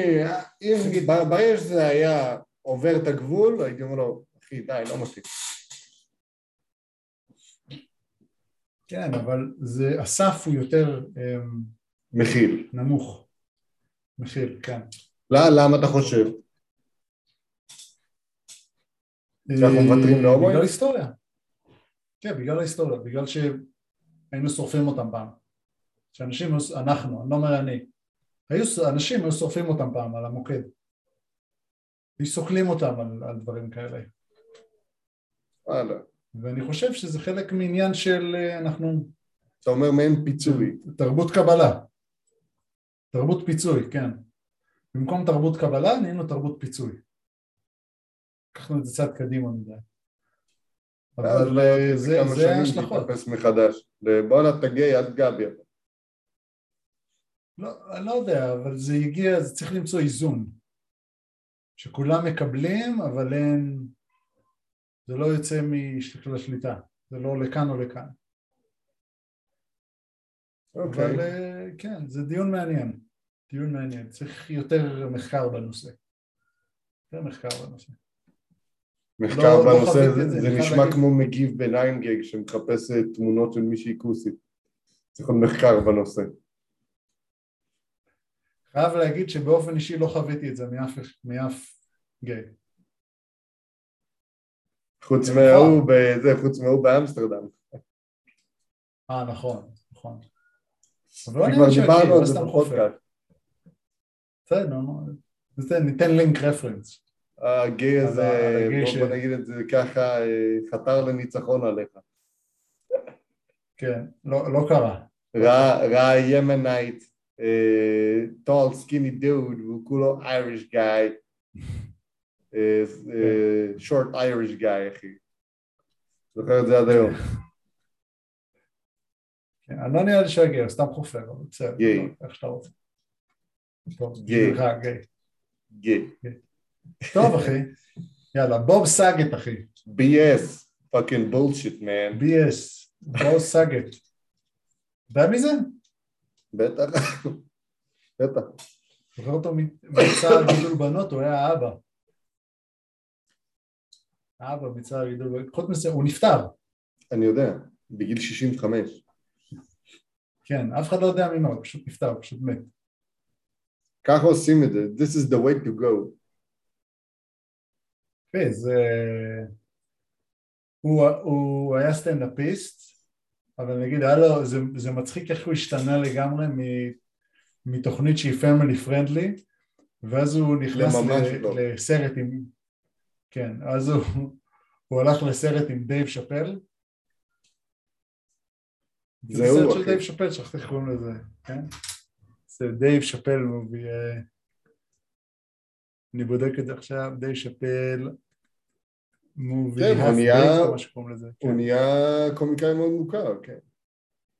אם ברגע שזה היה עובר את הגבול, הייתי אומר לו, אחי, די, לא מספיק. כן, אבל זה, הסף הוא יותר... אמ, מכיל. נמוך. מכיל, כן. לא, למה אתה חושב? שאנחנו מוותרים להומואים? בגלל היסטוריה. כן, בגלל ההיסטוריה, בגלל שהיינו שורפים אותם פעם. שאנשים, אנחנו, אני לא אומר אני, אנשים היו שורפים אותם פעם על המוקד. וסוכלים אותם על, על דברים כאלה. וואלה. ואני חושב שזה חלק מעניין של אה, אנחנו... אתה אומר מעין פיצוי. תרבות קבלה. תרבות פיצוי, כן. במקום תרבות קבלה נהיינו תרבות פיצוי. לקחנו את זה צעד קדימה מדי. אבל אה, זה כמה זה שנים ההשלכות. תתאפס מחדש. בואנה אתה גיי, אל תגע בי. לא, אני לא יודע, אבל זה הגיע, זה צריך למצוא איזון. שכולם מקבלים, אבל אין... זה לא יוצא משל השליטה. זה לא לכאן או לכאן. אוקיי. אבל אה, כן, זה דיון מעניין. דיון מעניין. צריך יותר מחקר בנושא. יותר מחקר בנושא. מחקר לא- לא בנושא, את זה זה, זה נשמע להגיד. כמו מגיב בניין גג שמחפש אה, תמונות של מישהי כוסית. צריך להיות מחקר בנושא. חייב להגיד שבאופן אישי לא חוויתי את זה מאף, מאף גיי. חוץ זה מההוא, נכון. בזה, חוץ מההוא באמסטרדם. אה, נכון, נכון. לא כבר דיברנו על זה. בפודקאסט. בסדר, ניתן- לינק רפרנס. הגיי הזה, בוא נגיד את זה ככה, אה, חתר לניצחון עליך. כן, לא לא קרה. ראה ראה ימנייט, טול סקיני דוד, והוא כולו אייריש גאי, שורט אייריש גאי, אחי. זוכר את זה עד היום. כן, אני לא נראה לי הוא סתם חופר, אבל בסדר. לא, איך שאתה רוצה. גיי. טוב, אחי. יאללה, בוב סאגט, אחי. BS, fucking bullshit, man. BS, בוב סאגט. יודע מי זה? בטח. בטח. זוכר אותו מצער גידול בנות, הוא היה האבא. האבא מצער גידול בנות, חוץ מזה, הוא נפטר. אני יודע, בגיל 65. כן, אף אחד לא יודע ממה, הוא פשוט נפטר, הוא פשוט מת. ככה עושים את זה, this is the way to go. כן, זה... הוא, הוא היה סטנדאפיסט, אבל נגיד, היה לו, זה, זה מצחיק איך הוא השתנה לגמרי מ, מתוכנית שהיא family friendly, ואז הוא נכנס ל, לא. לסרט עם... כן, אז הוא, הוא הלך לסרט עם דייב שאפל. זה זה סרט של אחי. דייב שאפל, שכחתי איך קוראים לזה, כן? זה דייב שאפל movie... אה, אני בודק את זה עכשיו, דייב שאפל כן, הוא נהיה- כן. נהיה קומיקאי מאוד מוכר, כן.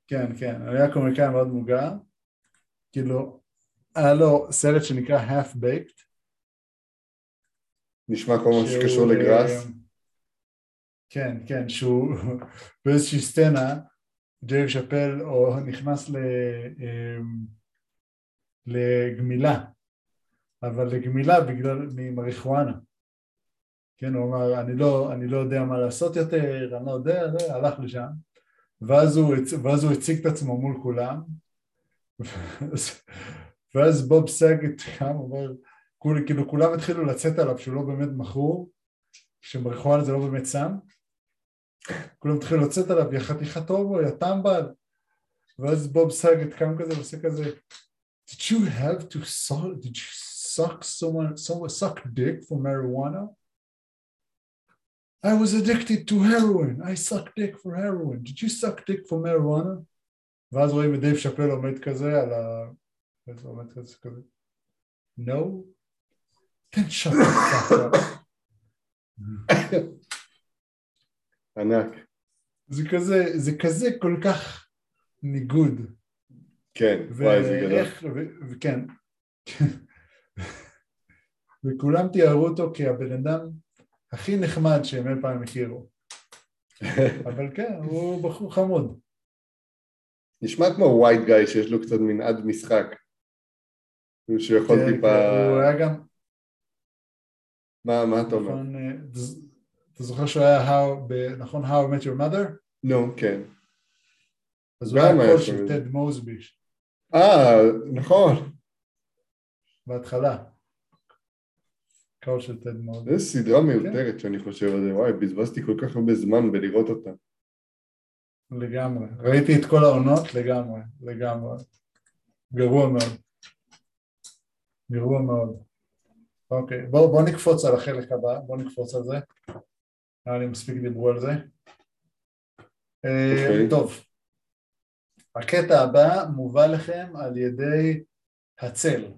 כן, כן, הוא היה קומיקאי מאוד מוכר. כאילו, היה לו סרט שנקרא half baked. נשמע כל מה שהוא, שקשור אה, לגראס. כן, כן, שהוא [laughs] באיזושהי סצנה, דייב שאפל או נכנס ל, אמ, לגמילה, אבל לגמילה בגלל ממריחואנה. כן, הוא אמר, אני לא, אני לא יודע מה לעשות יותר, אני לא יודע, זה, הלך לשם, ואז הוא, ואז הוא הציג את עצמו מול כולם, ואז- [laughs] ואז בוב סאגט קם, אומר, כול, כאילו כולם התחילו לצאת עליו שהוא לא באמת מכור, שמריחואנה זה לא באמת סם, כולם התחילו לצאת עליו, יא חתיכת הומו, יא טמבל, ואז בוב סאגט קם כזה ועושה כזה, did you have to suck, did you suck someone, someone suck dick for marijuana? I was addicted to heroin, I suck dick for heroin, did you suck dick for marijuana? ואז רואים את דייב שאפל עומד כזה על ה... איזה עומד כזה כזה, no? then shut the fuck up. ענק. זה כזה, זה כזה כל כך ניגוד. כן, וואי, זה גדול. ואיך, ו- וכן, [laughs] וכולם תיארו אותו כהבן אדם הכי נחמד שהם אי פעם הכירו, [laughs] אבל כן, הוא בחור חמוד. נשמע כמו ווייט גאי שיש לו קצת מנעד משחק. הוא שיכול כן, טיפה... כן, הוא היה גם, מה, מה אתה אומר? נכון, אה, אתה- זוכר שהוא היה, נכון, How I Met Your Mother? נו, כן. אז הוא היה קול של. טד מוסבי אה, נכון. בהתחלה. קול של טד מוסבי. זו סדרה מיותרת שאני חושב על זה. וואי, בזבזתי כל כך הרבה זמן בלראות אותה. לגמרי. ראיתי את כל העונות לגמרי, לגמרי. גרוע מאוד. גרוע מאוד. אוקיי, בואו בוא נקפוץ על החלק הבא, בואו נקפוץ על זה. נראה לי מספיק דיברו על זה. אה, אוקיי. טוב, הקטע הבא מובא לכם על ידי הצל.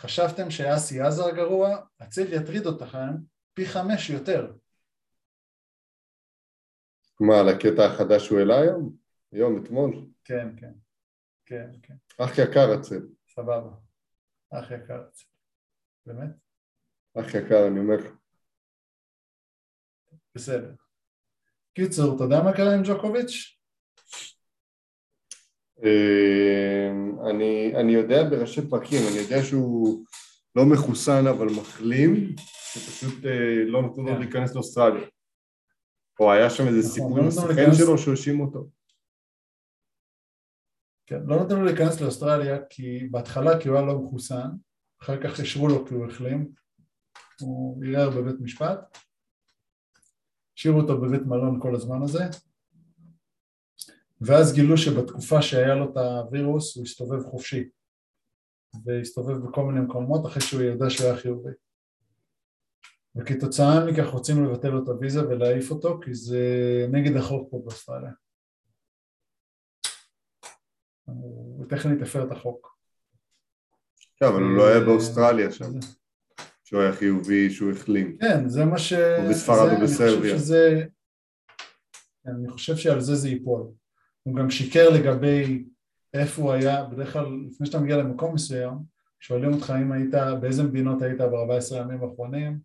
חשבתם שאסי עזר גרוע? הצל יטריד אותכם פי חמש יותר. מה, על הקטע החדש שהוא העלה היום? היום, אתמול? כן, כן, כן, כן, אח יקר הצל. סבבה. אח יקר. באמת? אח יקר, אני אומר לך. בסדר. קיצור, אתה יודע מה קרה עם ג'וקוביץ'? אה, אני, אני יודע בראשי פרקים, אני יודע שהוא לא מחוסן אבל מחלים, שפשוט אה, לא נתנו לו כן. להיכנס לאוסטרליה. או היה שם איזה סיפור עם הסוכן. שלו שהאשים אותו. כן, לא נתנו לו להיכנס לאוסטרליה כי בהתחלה כי הוא היה לא מחוסן, אחר כך אישרו לו כי הוא החלים, הוא ערער בבית משפט, השאירו אותו בבית מלון כל הזמן הזה, ואז גילו שבתקופה שהיה לו את הווירוס הוא הסתובב חופשי, והסתובב בכל מיני מקומות אחרי שהוא ידע שהוא היה חיובי. וכתוצאה מכך רוצים לבטל לו את הוויזה ולהעיף אותו כי זה נגד החוק פה באוסטרליה. הוא טכנית הפר את החוק. כן, אבל הוא לא היה באוסטרליה שם, שהוא היה חיובי, שהוא החלים. כן, זה מה ש... או בספרד או בסרביה. כן, אני חושב שעל זה זה ייפול. הוא גם שיקר לגבי איפה הוא היה, בדרך כלל לפני שאתה מגיע למקום מסוים, שואלים אותך אם היית, באיזה מדינות היית ב-14 הימים האחרונים,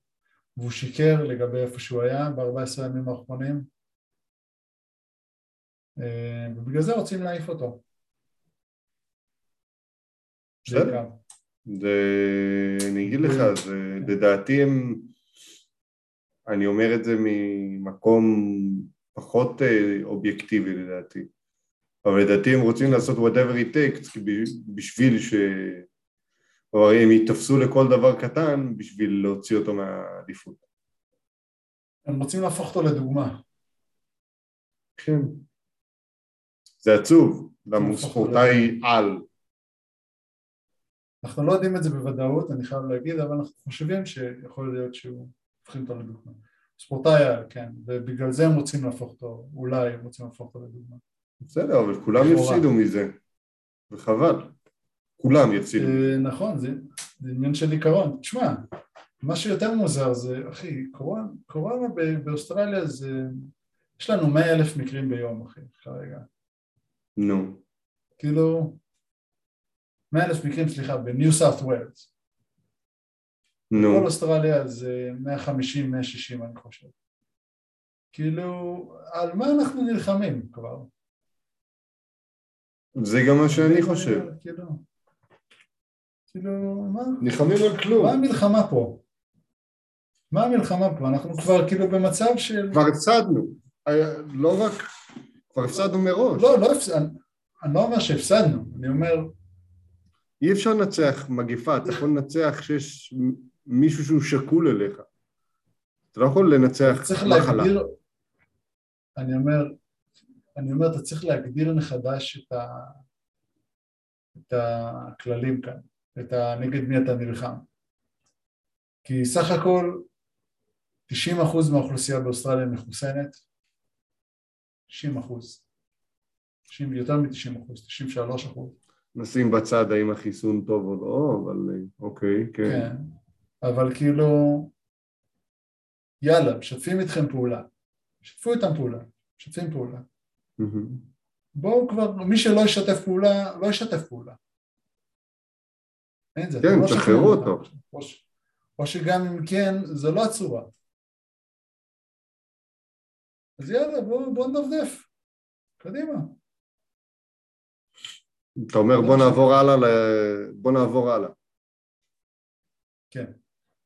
והוא שיקר לגבי איפה שהוא היה ב-14 הימים האחרונים, אה, ובגלל זה רוצים להעיף אותו. בסדר. אני אגיד לך, זה, לדעתי הם, אני אומר את זה ממקום פחות אה, אובייקטיבי לדעתי, אבל לדעתי הם רוצים לעשות whatever it takes בשביל ש... או הם ייתפסו לכל דבר קטן בשביל להוציא אותו מהעדיפות. הם רוצים להפוך אותו לדוגמה. כן. זה עצוב, למה הוא ספורטאי על. אנחנו לא יודעים את זה בוודאות, אני חייב להגיד, אבל אנחנו חושבים שיכול להיות שהוא הופכים אותו לדוגמה. ספורטאי על, כן, ובגלל זה הם רוצים להפוך אותו, אולי הם רוצים להפוך אותו לדוגמה. בסדר, אבל כולם. יפסידו מזה, וחבל. כולם יפסידו. אה, נכון, זה, עניין של עיקרון. תשמע, מה שיותר מוזר זה, אחי, קורונה, באוסטרליה זה, יש לנו מאה אלף מקרים ביום, אחי, כרגע. נו. כאילו, מאה אלף מקרים, סליחה, בניו סארט ווילס. כל נו. אוסטרליה זה 150-160 אני חושב. כאילו, על מה אנחנו נלחמים כבר? זה גם מה שאני חושב. כאילו, כאילו, מה, נלחמים על כלום. מה המלחמה פה? מה המלחמה פה? אנחנו כבר כאילו במצב של... כבר הפסדנו. היה- לא רק, כבר הפסדנו מראש. לא, לא הפסדנו, אני לא אומר שהפסדנו, אני אומר, אי אפשר לנצח מגפה, אתה יכול לנצח כשיש מישהו שהוא שקול אליך. אתה לא יכול לנצח מחלה. אני אומר, אני אומר, אתה צריך להגדיר מחדש את, ה, את הכללים כאן, את ה, נגד מי אתה נלחם. כי סך הכל 90% מהאוכלוסייה באוסטרליה מחוסנת, 90%, 90, יותר מ-90%, 93%, נשים בצד האם החיסון טוב או לא, אבל אוקיי, כן. כן, אבל כאילו, יאללה, משתפים איתכם פעולה, שתפו איתם פעולה, משתפים פעולה. מהמם. בואו כבר, מי שלא ישתף פעולה, לא ישתף פעולה. אין זה, כן, לא תשחררו שחררו אותו. או, שגם אם כן, זה לא הצורה. אז יאללה, בואו בוא נדפדף. קדימה. אתה אומר בוא נעבור הלאה, ל- בוא נעבור הלאה. כן.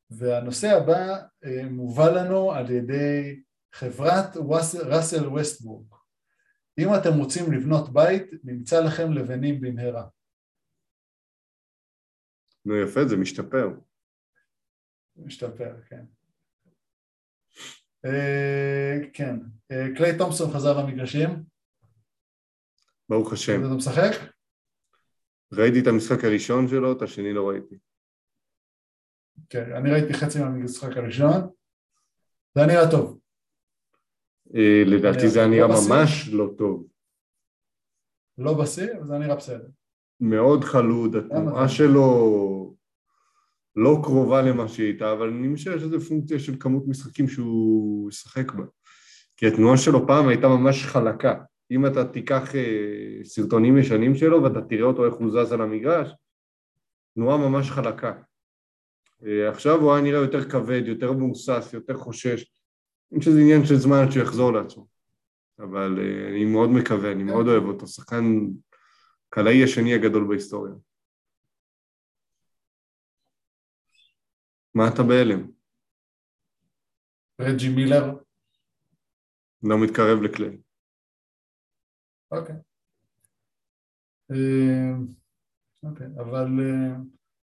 והנושא הבא אה, מובא לנו על ידי חברת ראסל ווסטבורג. אם אתם רוצים לבנות בית, נמצא לכם לבנים במהרה. נו יפה, זה משתפר. משתפר, כן. אה, כן. אה, קליי תומפסון חזר למגרשים, ברוך השם. אתה משחק? ראיתי את המשחק הראשון שלו, את השני לא ראיתי. כן, אני ראיתי חצי מהמשחק הראשון, זה היה נראה טוב. אה, לדעתי זה היה לא נראה? ממש לא טוב. לא בשיא, אבל זה נראה בסדר. מאוד חלוד, התנועה? שלו לא קרובה למה שהיא הייתה, אבל אני משער שזה פונקציה של כמות משחקים שהוא ישחק בה. כי התנועה שלו פעם הייתה ממש חלקה. אם אתה תיקח אה, סרטונים ישנים שלו ואתה תראה אותו איך הוא זז על המגרש, תנועה ממש חלקה. אה, עכשיו הוא היה נראה יותר כבד, יותר מהוסס, יותר חושש. אני חושב שזה עניין של זמן עד שהוא יחזור לעצמו. אבל אה, אני מאוד מקווה, אני מאוד אוהב אותו. שחקן קלעי השני הגדול בהיסטוריה. מה אתה בהלם? רג'י מילר, לא מתקרב לקליי. אוקיי. אה, אוקיי, אבל אה,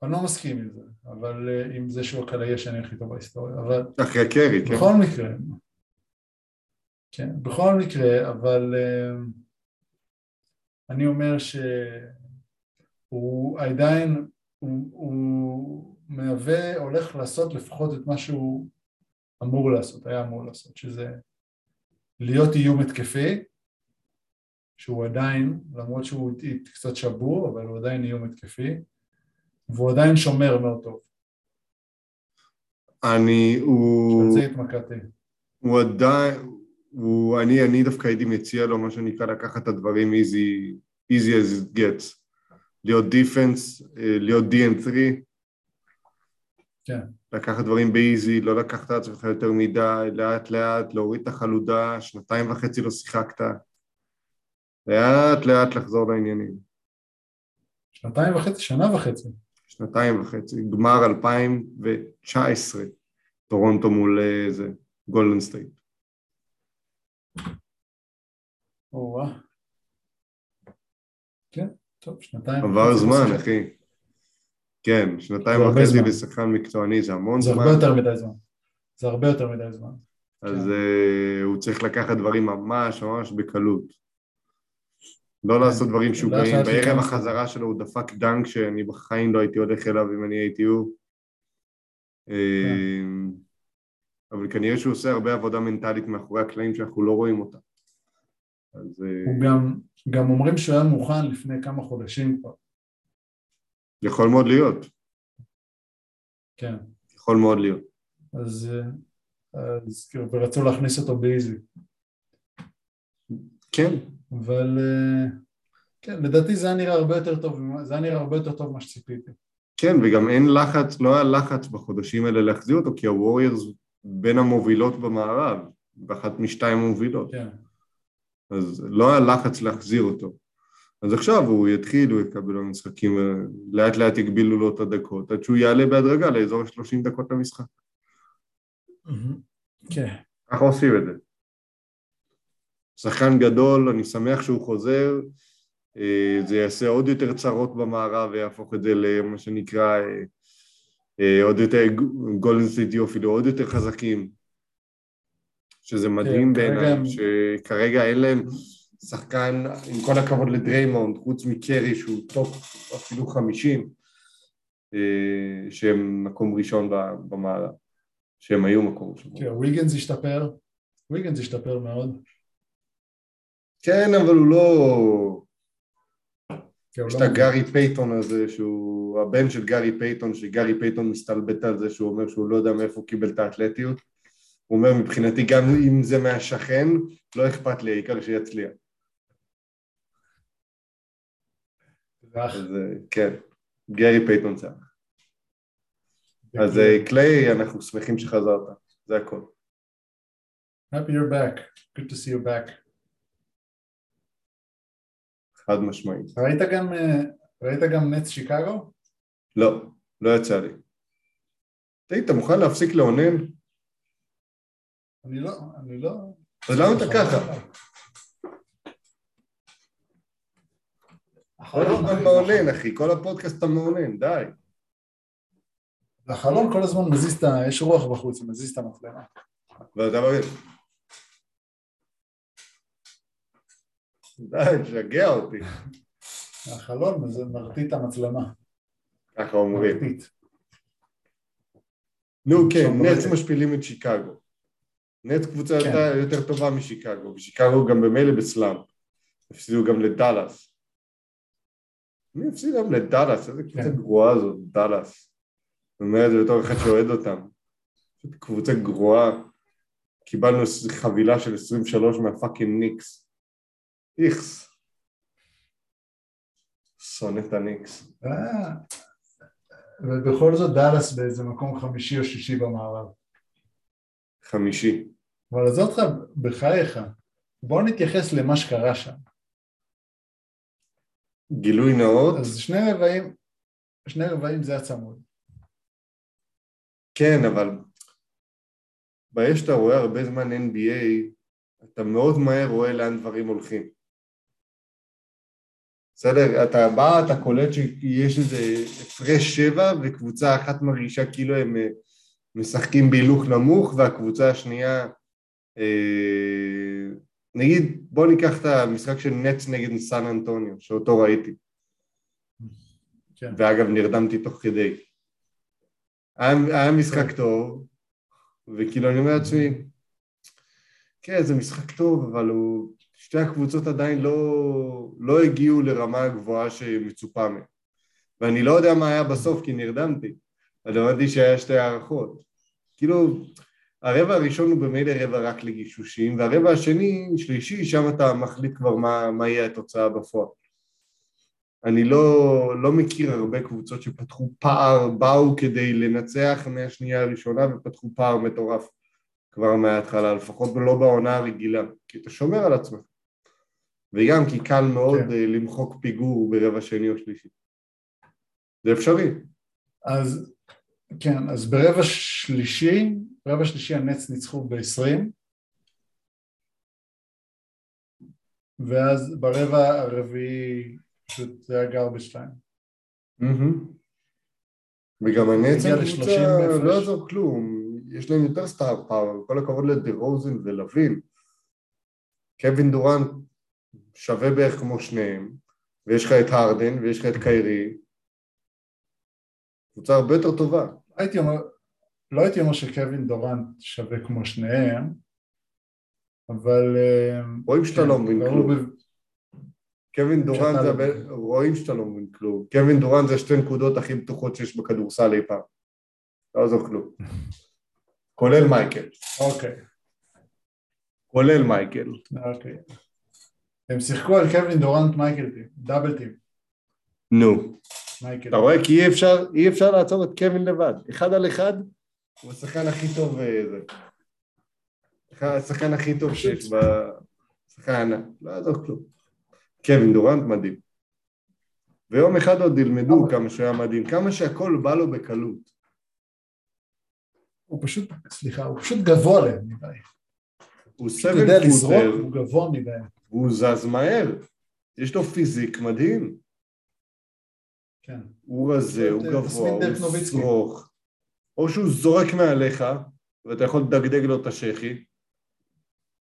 אני לא מסכים עם זה, אבל אה, עם זה שהוא הקלעי השני הכי טוב בהיסטוריה, אבל אחרי קרי, כן? בכל מקרה, כן, בכל מקרה, אבל אה, אני אומר שהוא עדיין, הוא, הוא מהווה, הולך לעשות לפחות את מה שהוא אמור לעשות, היה אמור לעשות, שזה להיות איום התקפי, שהוא עדיין, למרות שהוא קצת שבור, אבל הוא עדיין איום התקפי, והוא עדיין שומר מאוד טוב, אני, הוא... שעל זה התמקדתי. הוא עדיין, הוא, אני, אני דווקא הייתי מציע לו מה שנקרא לקחת את הדברים easy, easy as it gets. להיות דיפנס, להיות DN3, כן, לקחת דברים ב easy, לא לקחת את עצמך יותר מדי, לאט לאט, להוריד את החלודה, שנתיים וחצי לא שיחקת, לאט לאט לחזור לעניינים. שנתיים וחצי, שנה וחצי. שנתיים וחצי, גמר 2019, טורונטו מול אה, זה, גולדן סטייט. כן, טוב, שנתיים עבר זמן, אחי. כן, שנתיים זה וחצי זמן. לשחקן מקצועני זה המון זה זמן. הרבה יותר מדי זמן. זה הרבה יותר מדי זמן. אז כן. אה, הוא צריך לקחת דברים ממש ממש בקלות. לא כן. לעשות דברים משוגעים. לאט בערב החזרה שלו הוא דפק דנק שאני בחיים לא הייתי הולך אליו אם אני הייתי הוא. אה, אבל כנראה שהוא עושה הרבה עבודה מנטלית מאחורי הקלעים שאנחנו לא רואים אותה. אז אה, הוא גם, גם אומרים שהוא היה מוכן לפני כמה חודשים כבר. יכול מאוד להיות, כן. יכול מאוד להיות. אז, אה, אז כאילו, ורצו להכניס אותו באיזי. כן, אבל אה, כן, לדעתי זה היה נראה הרבה יותר טוב, זה היה נראה הרבה יותר טוב ממה שציפיתי. כן, וגם אין לחץ, לא היה לחץ בחודשים האלה להחזיר אותו, כי הווריורס בין המובילות במערב, באחת משתיים המובילות. כן, אז לא היה לחץ להחזיר אותו. אז עכשיו הוא יתחיל, הוא יקבל במשחקים, לאט לאט יגבילו לו את הדקות, עד שהוא יעלה בהדרגה לאזור ה-30 דקות למשחק. כן, ככה עושים את זה. שחקן גדול, אני שמח שהוא חוזר, אה, זה יעשה עוד יותר צרות במערב ויהפוך את זה למה שנקרא אה, אה, עוד יותר גולדן סטייט יהיו אפילו עוד יותר חזקים, שזה מדהים כן, בעיניי, שכרגע אין להם שחקן, עם כל הכבוד לדריימונד, חוץ מקרי שהוא טופ אפילו חמישים, שהם מקום ראשון ב- במערב, שהם היו מקום ראשון. כן, ויגנס השתפר, ויגנס השתפר מאוד. כן, אבל הוא לא... כן, יש לא את. הגארי פייטון הזה, שהוא הבן של גארי פייטון, שגארי פייטון מסתלבט על זה שהוא אומר שהוא לא יודע מאיפה הוא קיבל את האתלטיות. הוא אומר מבחינתי גם אם זה מהשכן, לא אכפת לי, העיקר שיצליח. אז אה, כן, גארי פייטון זה. אז אה, קליי, אנחנו שמחים שחזרת, זה הכל. Happy you're back, good to see you back. חד משמעית. ראית גם, אה, ראית גם נץ שיקגו? לא, לא יצא לי. תגיד, אתה מוכן להפסיק לאונן? אני לא, אני לא... אז למה אתה ככה? כל הזמן מאונן, אחי, כל הפודקאסט אתה מאונן, די. החלון כל הזמן מזיז את ה... יש רוח בחוץ, מזיז את המצלמה. ואתה מבין. די, משגע אותי. החלון זה מרטיט המצלמה. ככה אומרים. מרטיט. נו כן, נץ. משפילים את שיקגו. נט קבוצה כן. יותר, טובה משיקגו, ושיקגו גם במילא בסלאמפ, הפסידו גם לדאלאס. מי הפסיד גם לדאלאס? איזה קבוצה כן. גרועה זאת, דאלאס. אני אומר את זה בתור אחד שאוהד אותם. קבוצה גרועה. קיבלנו חבילה של 23 מהפאקינג ניקס. איכס. שונא את הניקס. אה, ובכל זאת דאלאס באיזה מקום חמישי או שישי במערב. חמישי. אבל עזוב אותך, בחייך, בוא נתייחס למה שקרה שם. גילוי נאות, אז שני רבעים, שני רבעים זה הצמוד. כן, אבל ברגע שאתה רואה הרבה זמן NBA, אתה מאוד מהר רואה לאן דברים הולכים. בסדר? אתה בא, אתה קולט שיש איזה הפרש שבע וקבוצה אחת מרגישה כאילו הם אה, משחקים בהילוך נמוך והקבוצה השנייה, אה, נגיד, בוא ניקח את המשחק של נטס נגד סן אנטוניו, שאותו ראיתי. כן. ואגב, נרדמתי תוך כדי. היה, היה משחק טוב, וכאילו אני אומר לעצמי, כן, זה משחק טוב, אבל הוא... שתי הקבוצות עדיין לא, לא הגיעו לרמה הגבוהה שמצופה מהם. ואני לא יודע מה היה בסוף, כי נרדמתי. אבל הבנתי שהיה שתי הערכות. כאילו, הרבע הראשון הוא במילא רבע רק לגישושים, והרבע השני, שלישי, שם אתה מחליט כבר מה, מה יהיה התוצאה בפועל. אני לא, לא מכיר הרבה קבוצות שפתחו פער, באו כדי לנצח מהשנייה הראשונה ופתחו פער מטורף כבר מההתחלה, לפחות לא בעונה הרגילה, כי אתה שומר על עצמך. וגם כי קל מאוד כן. כן. למחוק פיגור ברבע שני או שלישי. זה אפשרי. אז כן, אז ברבע שלישי, ברבע שלישי הנץ ניצחו ב-20 ואז ברבע הרביעי פשוט זה היה גרבג' 2. וגם הנץ הגיע הם ל-30 קבוצה, הפרש. לא יעזור כלום, יש להם יותר סטאר פאוור, כל הכבוד לדה רוזן ולווין. קווין דורנט שווה בערך כמו שניהם, ויש לך את הרדן ויש לך את קיירי. קבוצה הרבה יותר טובה. הייתי אומר, לא הייתי אומר שקווין דורנט שווה כמו שניהם, אבל... אה, רואים שאתה כן, לא מבין כלום. קווין דורנט זה, לא. רואים שאתה לא מבין כלום. קווין דורנט זה שתי נקודות הכי בטוחות שיש בכדורסל אי פעם. לא עזוב כלום. [laughs] כולל מייקל. אוקיי, כולל מייקל. אוקיי. הם שיחקו על קווין דורנט מייקל טים, דאבל טים, נו. מייקל. אתה רואה? כי אי אפשר, אי אפשר לעצור את קווין לבד. אחד על אחד, הוא השחקן הכי טוב אה, זה. השחקן הכי טוב שיש ב... שחקן ענק. לא יעזור כלום. קווין דורנט מדהים. ויום אחד עוד ילמדו כמה שהוא היה מדהים, כמה שהכל בא לו בקלות. הוא פשוט, סליחה, הוא פשוט גבוה להם מדי. הוא יודע לזרוק, פוטר, הוא גבוה מדי. והוא זז מהר. יש לו פיזיק מדהים. כן. הוא רזה, הוא גבוה, הוא. שרוך. או שהוא זורק מעליך, ואתה יכול לדגדג לו את השחי,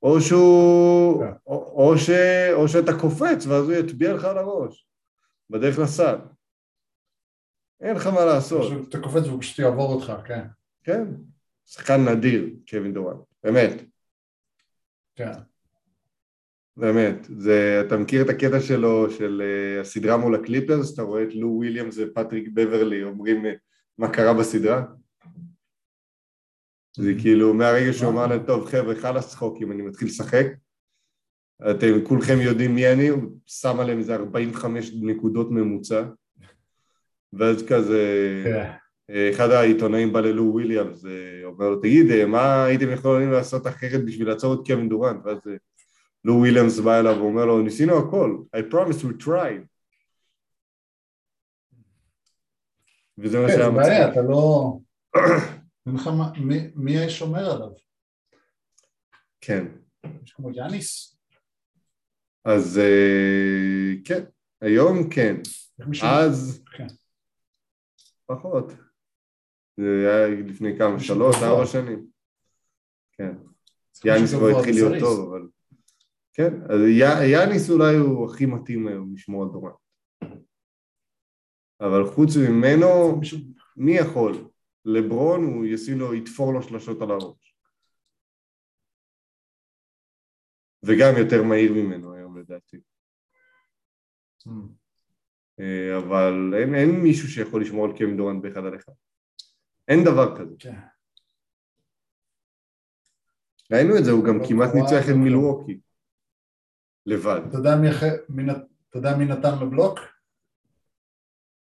או שהוא... כן. או, או, ש, או שאתה קופץ, ואז הוא יטביע לך על הראש, בדרך לסל. אין לך מה לעשות, אתה קופץ והוא פשוט יעבור אותך, כן. כן? שחקן נדיר, קווין דורנט, באמת, כן. באמת. זה, אתה מכיר את הקטע שלו, של אה, הסדרה מול הקליפרס, אתה רואה את לו וויליאמס ופטריק בברלי אומרים אה, מה קרה בסדרה? זה כאילו מהרגע שהוא אמר להם, טוב חבר'ה, חלאס צחוקים, אני מתחיל לשחק. אתם כולכם יודעים מי אני, הוא שם עליהם איזה 45 נקודות ממוצע. ואז כזה, כן. אחד העיתונאים בא ללו וויליאמס, אומר לו, תגיד, מה הייתם יכולים לעשות אחרת בשביל לעצור את קווין דורנט? ואז אה, לו וויליאמס בא אליו ואומר לו, ניסינו הכל, I promise we tried. וזה מה כן, שהיה בעיה, מצחיק. אתה לא... [clears throat] אין לך מה... מי- מי שומר עליו? כן. יש כמו יאניס? אז אה, כן, היום כן. אז כן. פחות. זה היה לפני כמה, שלוש. ארבע שנים. כן, יאניס כבר התחיל להיות. טוב, אבל... כן, אז יאניס אולי הוא הכי מתאים היום לשמור על דורנט. אבל חוץ ממנו. מי יכול? לברון, הוא ישים לו, יתפור לו שלשות על הראש. וגם יותר מהיר ממנו היום לדעתי. Hmm. אה, אבל אין, אין מישהו שיכול לשמור על קווין דורנט באחד על אחד. אין דבר כזה. כן. ראינו את זה, הוא גם לא כמעט ניצח את לא כלום. מילווקי. לבד. אתה יודע מי נתן לו בלוק?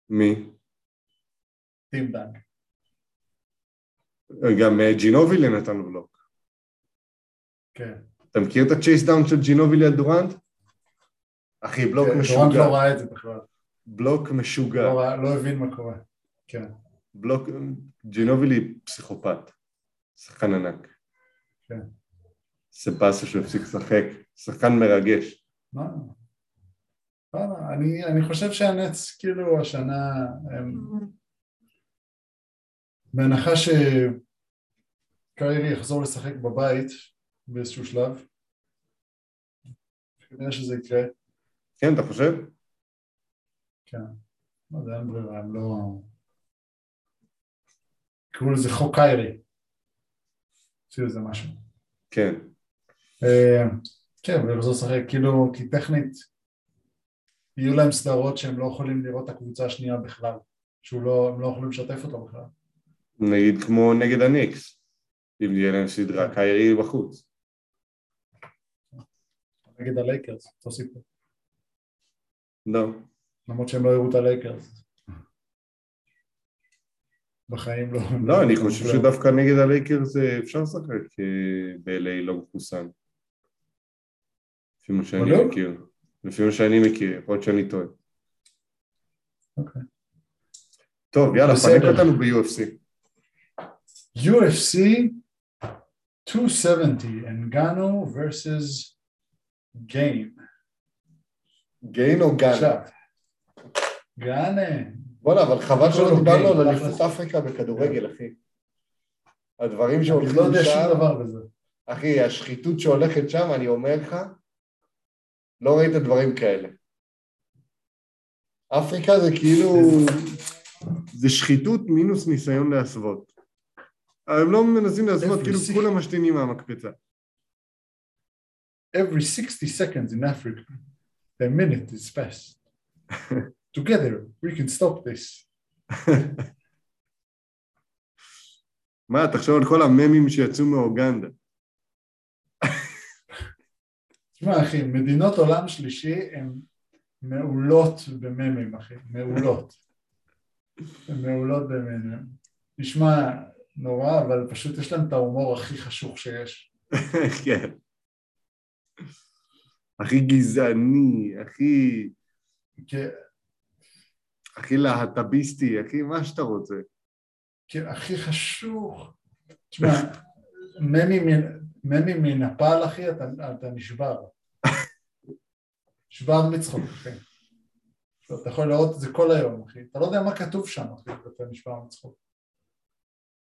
מי? טים דנק. גם אה, ג'ינובילי נתן לו בלוק. כן. אתה מכיר את ה chase down של ג'ינובילי על דורנט? אחי, בלוק כן, דורנט משוגע. לא ראה את זה בכלל. בלוק משוגע. לא לא הבין מה קורה. כן. בלוק, ג'ינובילי פסיכופת. שחקן ענק. כן. שהוא הפסיק לשחק. שחקן מרגש. מה? לא, אני, אני חושב שהנץ, כאילו, השנה, הם... בהנחה שקיירי יחזור לשחק בבית באיזשהו שלב, כנראה שזה יקרה, כן, אתה חושב? כן. לא יודע, אין ברירה, הם לא... קראו לזה חוק קיירי. עשו לזה משהו. כן. אה, כן, ולחזור לשחק, כאילו, כי טכנית יהיו להם סדרות שהם לא יכולים לראות את הקבוצה השנייה בכלל, שהוא לא, לא יכולים לשתף אותו בכלל. נגיד כמו נגד הניקס. אם יהיה להם סדרה, קיירי בחוץ. נגד הלייקרס, אותו סיפור. לא. למרות שהם לא יראו את הלייקרס. בחיים לא. לא, אני חושב שדווקא נגד הלייקרס אה, אפשר לשחק אה, ב-LA לא מחוסן. לפי מה שאני. מכיר. לפי מה שאני מכיר, יכול להיות שאני טועה. אוקיי. טוב, יאללה. פנק אותנו ב-UFC. UFC 270, אנגנו versus גיים. גיין או גאנה? גאנה. בואנה, אבל חבל שלא לא, דיברנו על אליפות. אפריקה בכדורגל, אחי. הדברים אני שהולכים לא יודע שום שם, דבר בזה. אחי, השחיתות שהולכת שם, אני אומר לך, לא ראית דברים כאלה. אפריקה זה כאילו, זה שחיתות מינוס ניסיון להסוות. הם לא מנסים להסוות, כאילו כולם משתינים מהמקפצה. Every 60 seconds in Africa, a minute is passed. [laughs] Together, we can stop this. [laughs] מה, תחשוב על כל הממים שיצאו מאוגנדה. תשמע אחי, מדינות עולם שלישי הן מעולות בממים אחי, מעולות. הן מעולות בממים. נשמע נורא, אבל פשוט יש להם את ההומור הכי חשוך שיש. [laughs] כן. הכי גזעני, הכי, כי, הכי להט"ביסטי, הכי מה שאתה רוצה. כי הכי חשוך. תשמע, ממים מ- ממים מנפאל אחי, אתה, אתה נשבר. נשבר מצחוק אחי. אתה יכול לראות את זה כל היום אחי. אתה לא יודע מה כתוב שם אחי, ואתה נשבר מצחוק.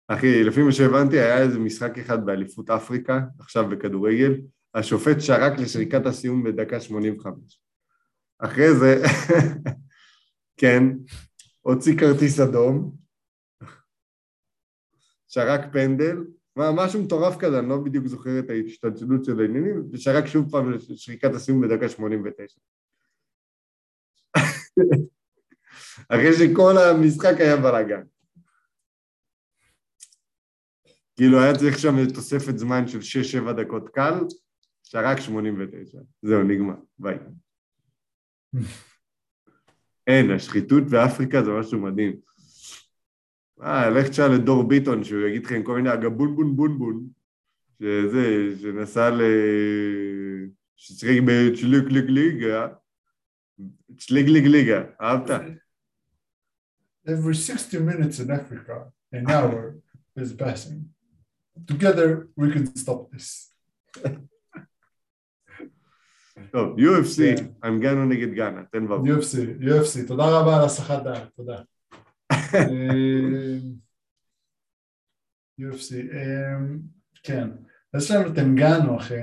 אחי, לפי מה שהבנתי, היה איזה משחק אחד באליפות אפריקה, עכשיו בכדורגל, השופט שרק לשריקת הסיום בדקה 85. אחרי זה, כן, הוציא כרטיס אדום, שרק פנדל, משהו מטורף כזה, אני לא בדיוק זוכר את ההשתלשלות של העניינים, ושרק שוב פעם לשריקת הסיום בדקה 89. [laughs] אחרי שכל המשחק היה בלאגן. כאילו היה צריך שם תוספת זמן של 6-7 דקות קל, שרק 89. זהו, נגמר, ביי. [laughs] אין, השחיתות באפריקה זה משהו מדהים. אה, לך תשאל לדור ביטון, שהוא יגיד לכם כל מיני אגבון בון בון בון, שזה, שנסע ל... ששיחק בצ'ליק ליג ליגה, ליג ליגה, אהבת? Every 60 minutes in Africa, an hour is passing. Together, we can stop this. טוב, UFC, כן. אנגנו נגד גאנה, תן ברור. UFC, UFC, תודה רבה על הסחת דעת, תודה. UFC, [laughs] אה, כן. אז יש לנו את אנגנו, אחי.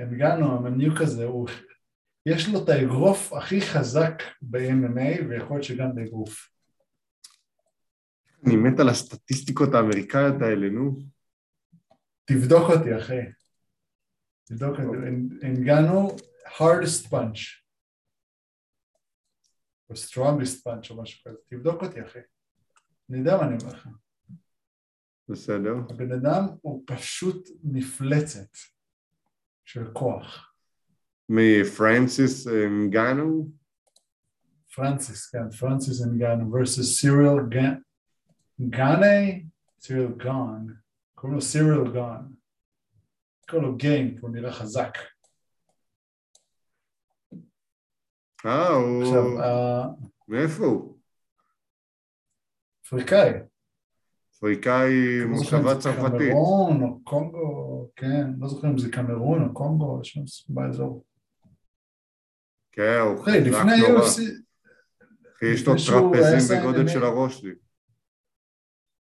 אנגנו, המניוק הזה, הוא... יש לו את האגרוף הכי חזק ב-MMA, ויכול להיות שגם באגרוף. אני מת על הסטטיסטיקות האמריקאיות האלה, נו. תבדוק אותי, אחי. תבדוק את. זה. אנגנו hardest punch. או strongest punch או משהו כזה. תבדוק אותי אחי. אני יודע מה אני אומר לך. בסדר. הבן אדם הוא פשוט מפלצת של כוח. מפרנסיס גאנו? פרנסיס, כן, פרנסיס אנגנו versus סיריל גאנה, סיריל גאן, קוראים לו סיריל גאן. קוראים לו גיים, כי הוא נראה חזק. אה, הוא... עכשיו, אה, מאיפה הוא? אפריקאי. אפריקאי לא מושבה צרפתית. קמרון או קונגו, כן, לא זוכר אם זה קמרון או קונגו, יש שם באזור. כן, הוא חזק נורא. אחי, יש לו טרפזים בגודל. של הראש שלי.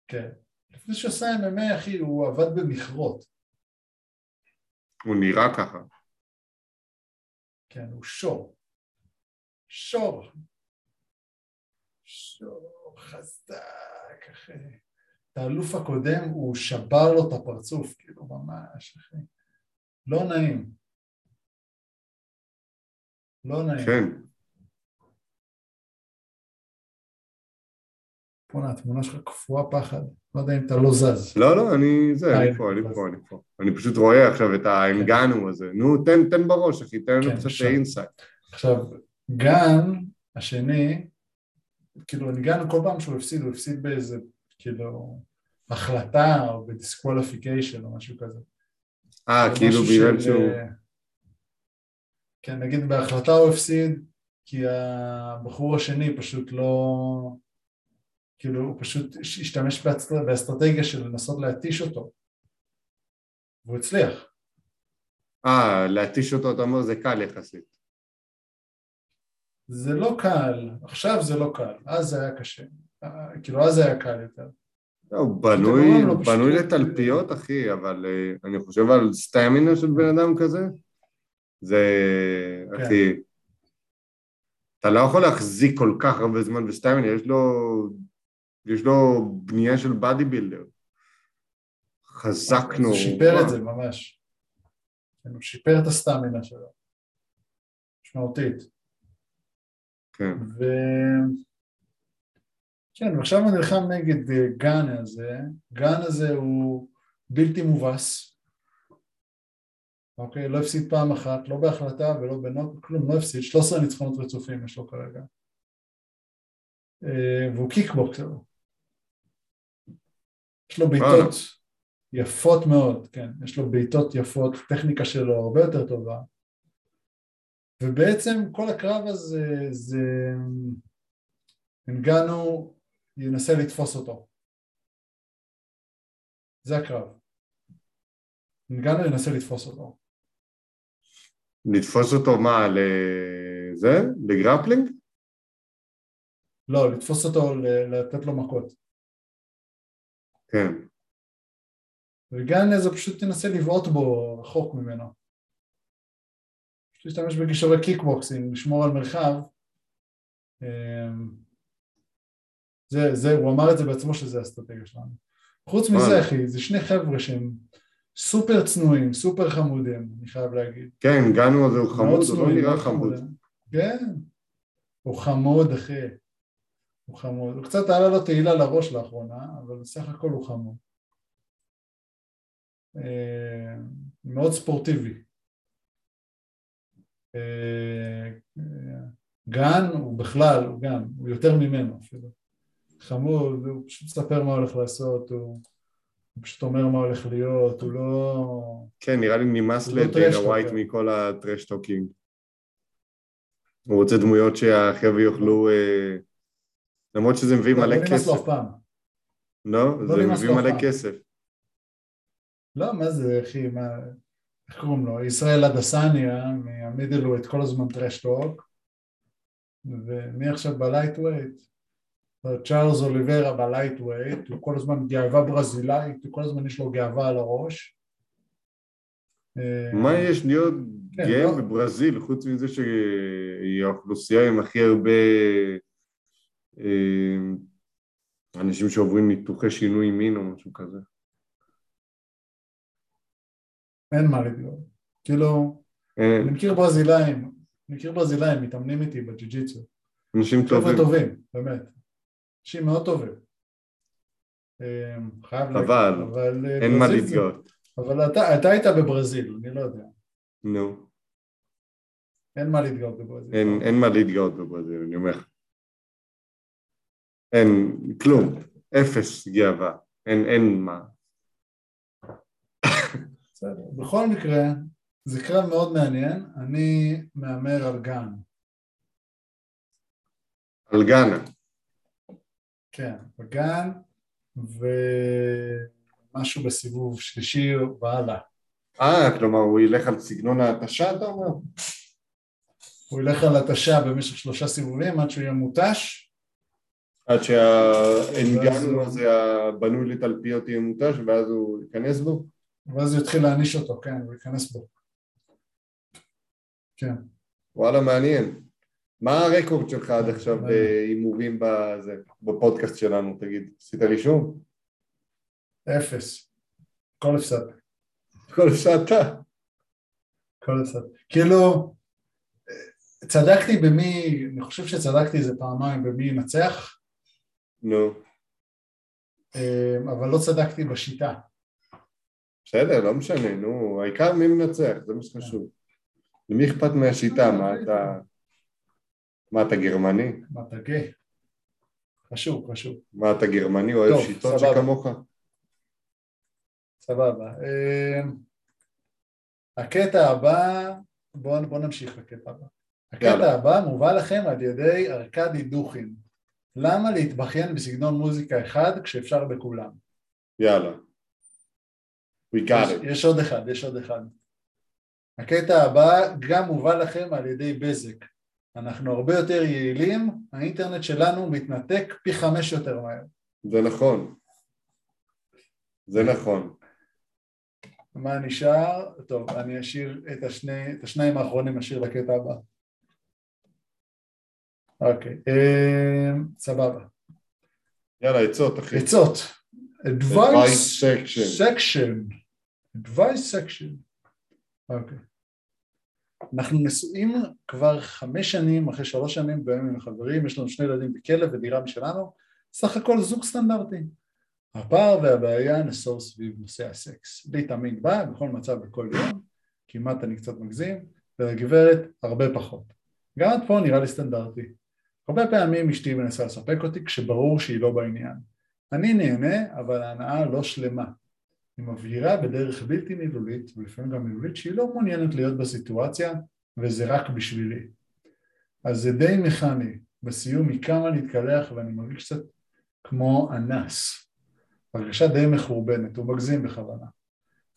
כן, לפני שהוא עשה MMA, אחי, הוא עבד במכרות. הוא נראה ככה. כן, הוא שור. שור. שור חזק, אחי. את האלוף הקודם, הוא שבר לו את הפרצוף, כאילו, ממש, אחי. לא נעים. לא נעים. כן. בואנה, התמונה שלך קפואה פחד. לא יודע אם אתה לא זז. לא, לא, אני זה, אה, אני פה, אני פה, אני פה. אני פשוט רואה עכשיו את האנגנו הזה. נו, תן, תן בראש, אחי, תן לנו כן, קצת. insight. עכשיו, גן השני, כאילו, אנגנו כל פעם שהוא הפסיד, הוא הפסיד באיזה, כאילו, החלטה או ב disqualification או משהו כזה. אה, כאילו בגלל שהוא... אה, כן, נגיד בהחלטה הוא הפסיד, כי הבחור השני פשוט לא... כאילו, הוא פשוט השתמש באסטר- באסטרטגיה של לנסות להתיש אותו. והוא הצליח. אה, להתיש אותו, אתה אומר, זה קל יחסית. זה לא קל, עכשיו זה לא קל, אז זה היה קשה. אה, כאילו, אז זה היה קל יותר. לא, הוא בנוי, פשוט- בנוי לתלפיות, אחי, אבל אה, אני חושב על סטמינה של בן אדם כזה, זה, כן. אחי, אתה לא יכול להחזיק כל כך הרבה זמן בסטמינה, יש לו, יש לו בנייה של בדי בילדר. חזק אז הוא נורא. שיפר את זה ממש. כן, הוא שיפר את הסטמינה שלו. משמעותית. כן. ו... כן, ועכשיו הוא נלחם נגד אה, גאן הזה. גאן הזה הוא בלתי מובס. אוקיי, לא הפסיד פעם אחת, לא בהחלטה ולא בנוק, כלום, לא הפסיד, 13 ניצחונות רצופים יש לו כרגע. אה, והוא kickboxer. יש לו בעיטות יפות מאוד, כן, יש לו בעיטות יפות, טכניקה שלו הרבה יותר טובה. ובעצם כל הקרב הזה זה אנגנו ינסה לתפוס אותו. זה הקרב. אנגנו ינסה לתפוס אותו. לתפוס אותו מה, לזה? לגרפלינג? לא, לתפוס אותו, לתת לו מכות. כן. וגן זה פשוט תנסה לבעוט בו רחוק ממנו. פשוט להשתמש בכישורי קיקבוקסינג, לשמור על מרחב. אמ, זה, זה, הוא אמר את זה בעצמו שזה האסטרטגיה שלנו. חוץ מזה, וואלה. אחי, זה שני חבר'ה שהם סופר צנועים, סופר חמודים, אני חייב להגיד. כן, אנגנו הזה הוא חמוד, הוא לא נראה חמוד. כן, הוא חמוד, אחי. הוא חמוד. הוא קצת עלה לו תהילה לראש לאחרונה, אבל בסך הכל הוא חמוד. אה, מאוד ספורטיבי. אה, אה, גן הוא בכלל, הוא גם, הוא יותר ממנו אפילו. חמוד, הוא פשוט מספר מה הולך לעשות, הוא, הוא פשוט אומר מה הולך להיות, הוא לא... כן, נראה לי נמאס לא לדיינה טרשטוק, ווייט. מכל הטרשטוקים. הוא רוצה דמויות שהחבר'ה יוכלו... אה, למרות שזה מביא לא מלא לו כסף. לא? לא זה מביא מלא. כסף. לא, מה זה, אחי, מה... איך קוראים לו? ישראל אדסניה, מה middleweight, כל הזמן trash talk, ומי עכשיו ב lightweight? צ'ארלס אוליביירה ב lightweight, הוא כל הזמן גאווה ברזילאית, הוא כל הזמן יש לו גאווה על הראש. אה, מה יש להיות כן, גאה לא. בברזיל, חוץ מזה שהיא האוכלוסייה עם הכי הרבה אנשים שעוברים ניתוחי שינוי מין או משהו כזה. אין מה לדאוג. כאילו, אה, אני מכיר ברזילאים, אני מכיר ברזילאים, מתאמנים איתי בג'ו-ג'יצו. אנשים חבר'ה טובים. טובים, באמת. אנשים מאוד טובים. אה, חייב להגיד, אבל אבל אה, אין מה להתגאות. אבל אתה, אתה היית בברזיל, אני לא יודע. נו, אין מה להתגאות בברזיל. אין, אין מה להתגאות בברזיל, אני אומר. לך. אין, כלום, אפס גאווה, אין, אין מה. בסדר. בכל מקרה, זה קרב מאוד מעניין, אני מהמר על גן. על גאנה. כן, בגן, ומשהו בסיבוב שלישי והלאה. אה, כלומר הוא ילך על סגנון ההתשה, אתה אומר? הוא ילך על התשה במשך שלושה סיבובים עד שהוא יהיה מותש, עד שהאנגנו ואז- הזה הבנוי לתלפיות יהיה מותש ואז הוא ייכנס בו? ואז הוא יתחיל להעניש אותו, כן, הוא ייכנס בו. כן, וואלה מעניין. מה הרקורד שלך עד עכשיו מעניין. בהימורים בזה, בפודקאסט שלנו, תגיד? עשית רישום? אפס. הכל הפסדת. כל שעתה. הכל הפסדת. כאילו, צדקתי במי, אני חושב שצדקתי איזה פעמיים במי ינצח, נו, אה, אבל לא צדקתי בשיטה. בסדר, לא משנה, נו, העיקר מי מנצח, זה מה שחשוב. למי אכפת מהשיטה? מה אתה... מה אתה גרמני? מה אתה גיי? חשוב, חשוב. מה אתה גרמני אוהב שיטות. שכמוך? סבבה. אה, הקטע הבא, בואו בוא נמשיך לקטע הבא. הקטע. הבא מובא לכם על ידי ארכדי דוכין. למה להתבכיין בסגנון מוזיקה אחד כשאפשר בכולם? יאללה. We got יש, it. יש עוד אחד, יש עוד אחד. הקטע הבא גם מובא לכם על ידי בזק. אנחנו הרבה יותר יעילים, האינטרנט שלנו מתנתק פי חמש יותר מהר. זה נכון. זה נכון. מה נשאר? טוב, אני אשאיר את, השני, את השניים האחרונים אשאיר לקטע הבא. אוקיי, אה, סבבה. יאללה, עצות, אחי. עצות. Advice section. Advice section. אוקיי. אנחנו נשואים כבר חמש שנים, אחרי שלוש שנים בהם עם החברים, יש לנו שני ילדים בכלב ודירה משלנו, סך הכל זוג סטנדרטי. הפער והבעיה נסור סביב נושא הסקס. לי תמיד בא, בכל מצב בכל יום, כמעט אני קצת מגזים, ולגברת הרבה פחות. גם עד פה נראה לי סטנדרטי. הרבה פעמים אשתי מנסה לספק אותי כשברור שהיא לא בעניין. אני נהנה, אבל ההנאה לא שלמה. היא מבהירה בדרך בלתי מילולית, ולפעמים גם מילולית, שהיא לא מעוניינת להיות בסיטואציה, וזה רק בשבילי. אז זה די מכני. בסיום היא קמה להתקלח ואני מרגיש קצת כמו אנס. הרגשה די מחורבנת, הוא מגזים בכוונה.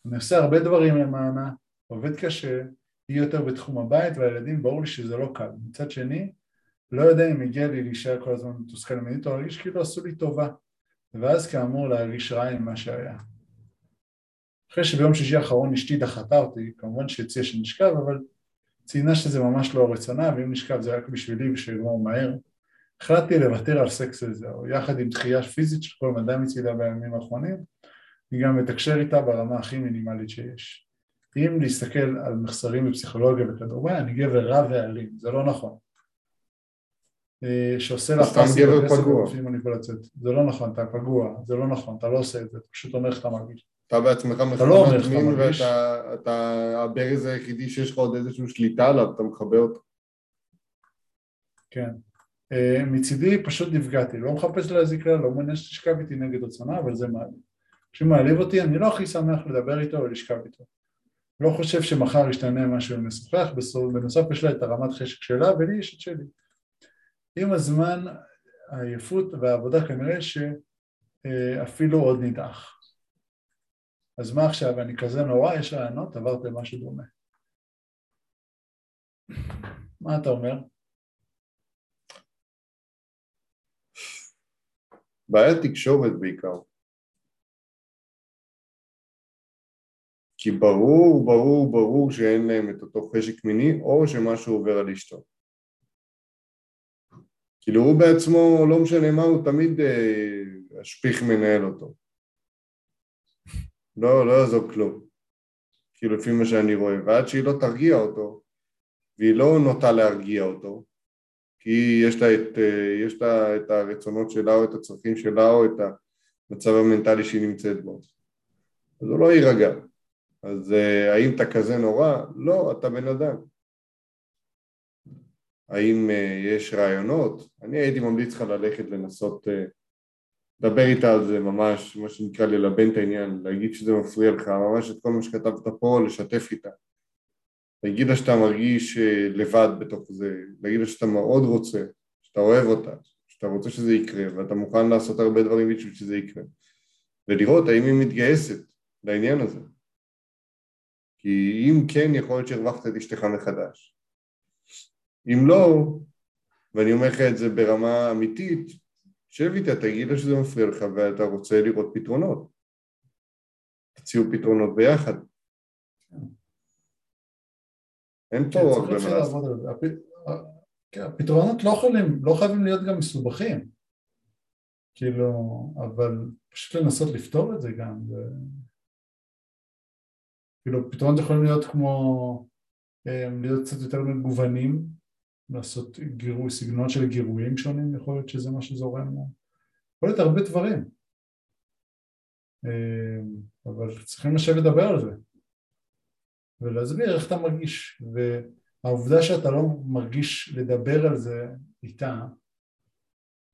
אני עושה הרבה דברים למענה, עובד קשה, היא יותר בתחום הבית והילדים, ברור לי שזה לא קל. מצד שני, לא יודע אם הגיע לי להישאר כל הזמן מתוסכל מינית או להרגיש כאילו עשו לי טובה. ואז כאמור להרגיש רע עם מה שהיה. אחרי שביום שישי האחרון אשתי דחתה אותי, כמובן שהציעה שנשכב, אבל ציינה שזה ממש לא רצונה, ואם נשכב זה רק בשבילי ושלגמור מהר. החלטתי לוותר על סקס וזהו, יחד עם דחייה פיזית של כל מדע מצידה בימים האחרונים, אני גם מתקשר איתה ברמה הכי מינימלית שיש. אם להסתכל על מחסרים בפסיכולוגיה וכדומה, אני גבר רע ואלים, זה לא נכון. אה, שעושה לה סתם גבר פגוע. זה לא נכון, אתה פגוע, זה לא נכון, אתה לא עושה את זה, פשוט אומר איך אתה מרגיש. אתה בעצמך לא אתה מין. ואתה אתה הברז היחידי שיש לך עוד איזושהי שליטה עליו, אתה מכבה אותו. כן. אה, מצידי פשוט נפגעתי, לא מחפש להזיק לה, לא מעוניין שתשכב איתי נגד רצונה, אבל זה מעליב. כשהוא מעליב אותי, אני לא הכי שמח לדבר איתו או לשכב איתו. לא חושב שמחר ישתנה משהו לשוחח, בסוף- בנוסף יש לה את הרמת חשק שלה ולי יש את שלי. עם הזמן, העייפות והעבודה כנראה שאפילו עוד נדעך. אז מה עכשיו, אני כזה נורא, יש רעיונות, עברתם משהו דומה. מה אתה אומר? בעיית תקשורת בעיקר. כי ברור, ברור, ברור שאין להם את אותו חשק מיני, או שמשהו עובר על אשתו. כאילו הוא בעצמו, לא משנה מה, הוא תמיד אה, השפיך מנהל אותו. לא, לא יעזור כלום. כאילו לפי מה שאני רואה, ועד שהיא לא תרגיע אותו, והיא לא נוטה להרגיע אותו, כי יש לה, את, אה, יש לה את הרצונות שלה או את הצרכים שלה או את המצב המנטלי שהיא נמצאת בו. אז הוא לא יירגע. אז אה, האם אתה כזה נורא? לא, אתה בן אדם. האם אה, יש רעיונות? אני הייתי ממליץ לך ללכת לנסות לדבר איתה על זה ממש, מה שנקרא ללבן את העניין, להגיד שזה מפריע לך, ממש את כל מה שכתבת פה, לשתף איתה. להגיד לה שאתה מרגיש אה, לבד בתוך זה, להגיד לה שאתה מאוד רוצה, שאתה אוהב אותה, שאתה רוצה שזה יקרה ואתה מוכן לעשות הרבה דברים בשביל שזה יקרה ולראות האם היא מתגייסת לעניין הזה כי אם כן יכול להיות שהרווחת את אשתך מחדש אם לא, ואני אומר לך את זה ברמה אמיתית, שב איתה, תגיד לה שזה מפריע לך ואתה רוצה לראות פתרונות. תציעו פתרונות ביחד. אין פה הרבה מה לעשות. כן, הפתרונות לא יכולים, לא חייבים להיות גם מסובכים, כאילו, אבל פשוט לנסות לפתור את זה גם, ו... כאילו פתרונות יכולים להיות כמו אה, להיות קצת יותר מגוונים, לעשות גירוי, סגנון של גירויים שונים, יכול להיות שזה מה שזורם לו, יכול להיות הרבה דברים, אה, אבל צריכים לשבת לדבר על זה. ולהסביר איך אתה מרגיש, והעובדה שאתה לא מרגיש לדבר על זה איתה,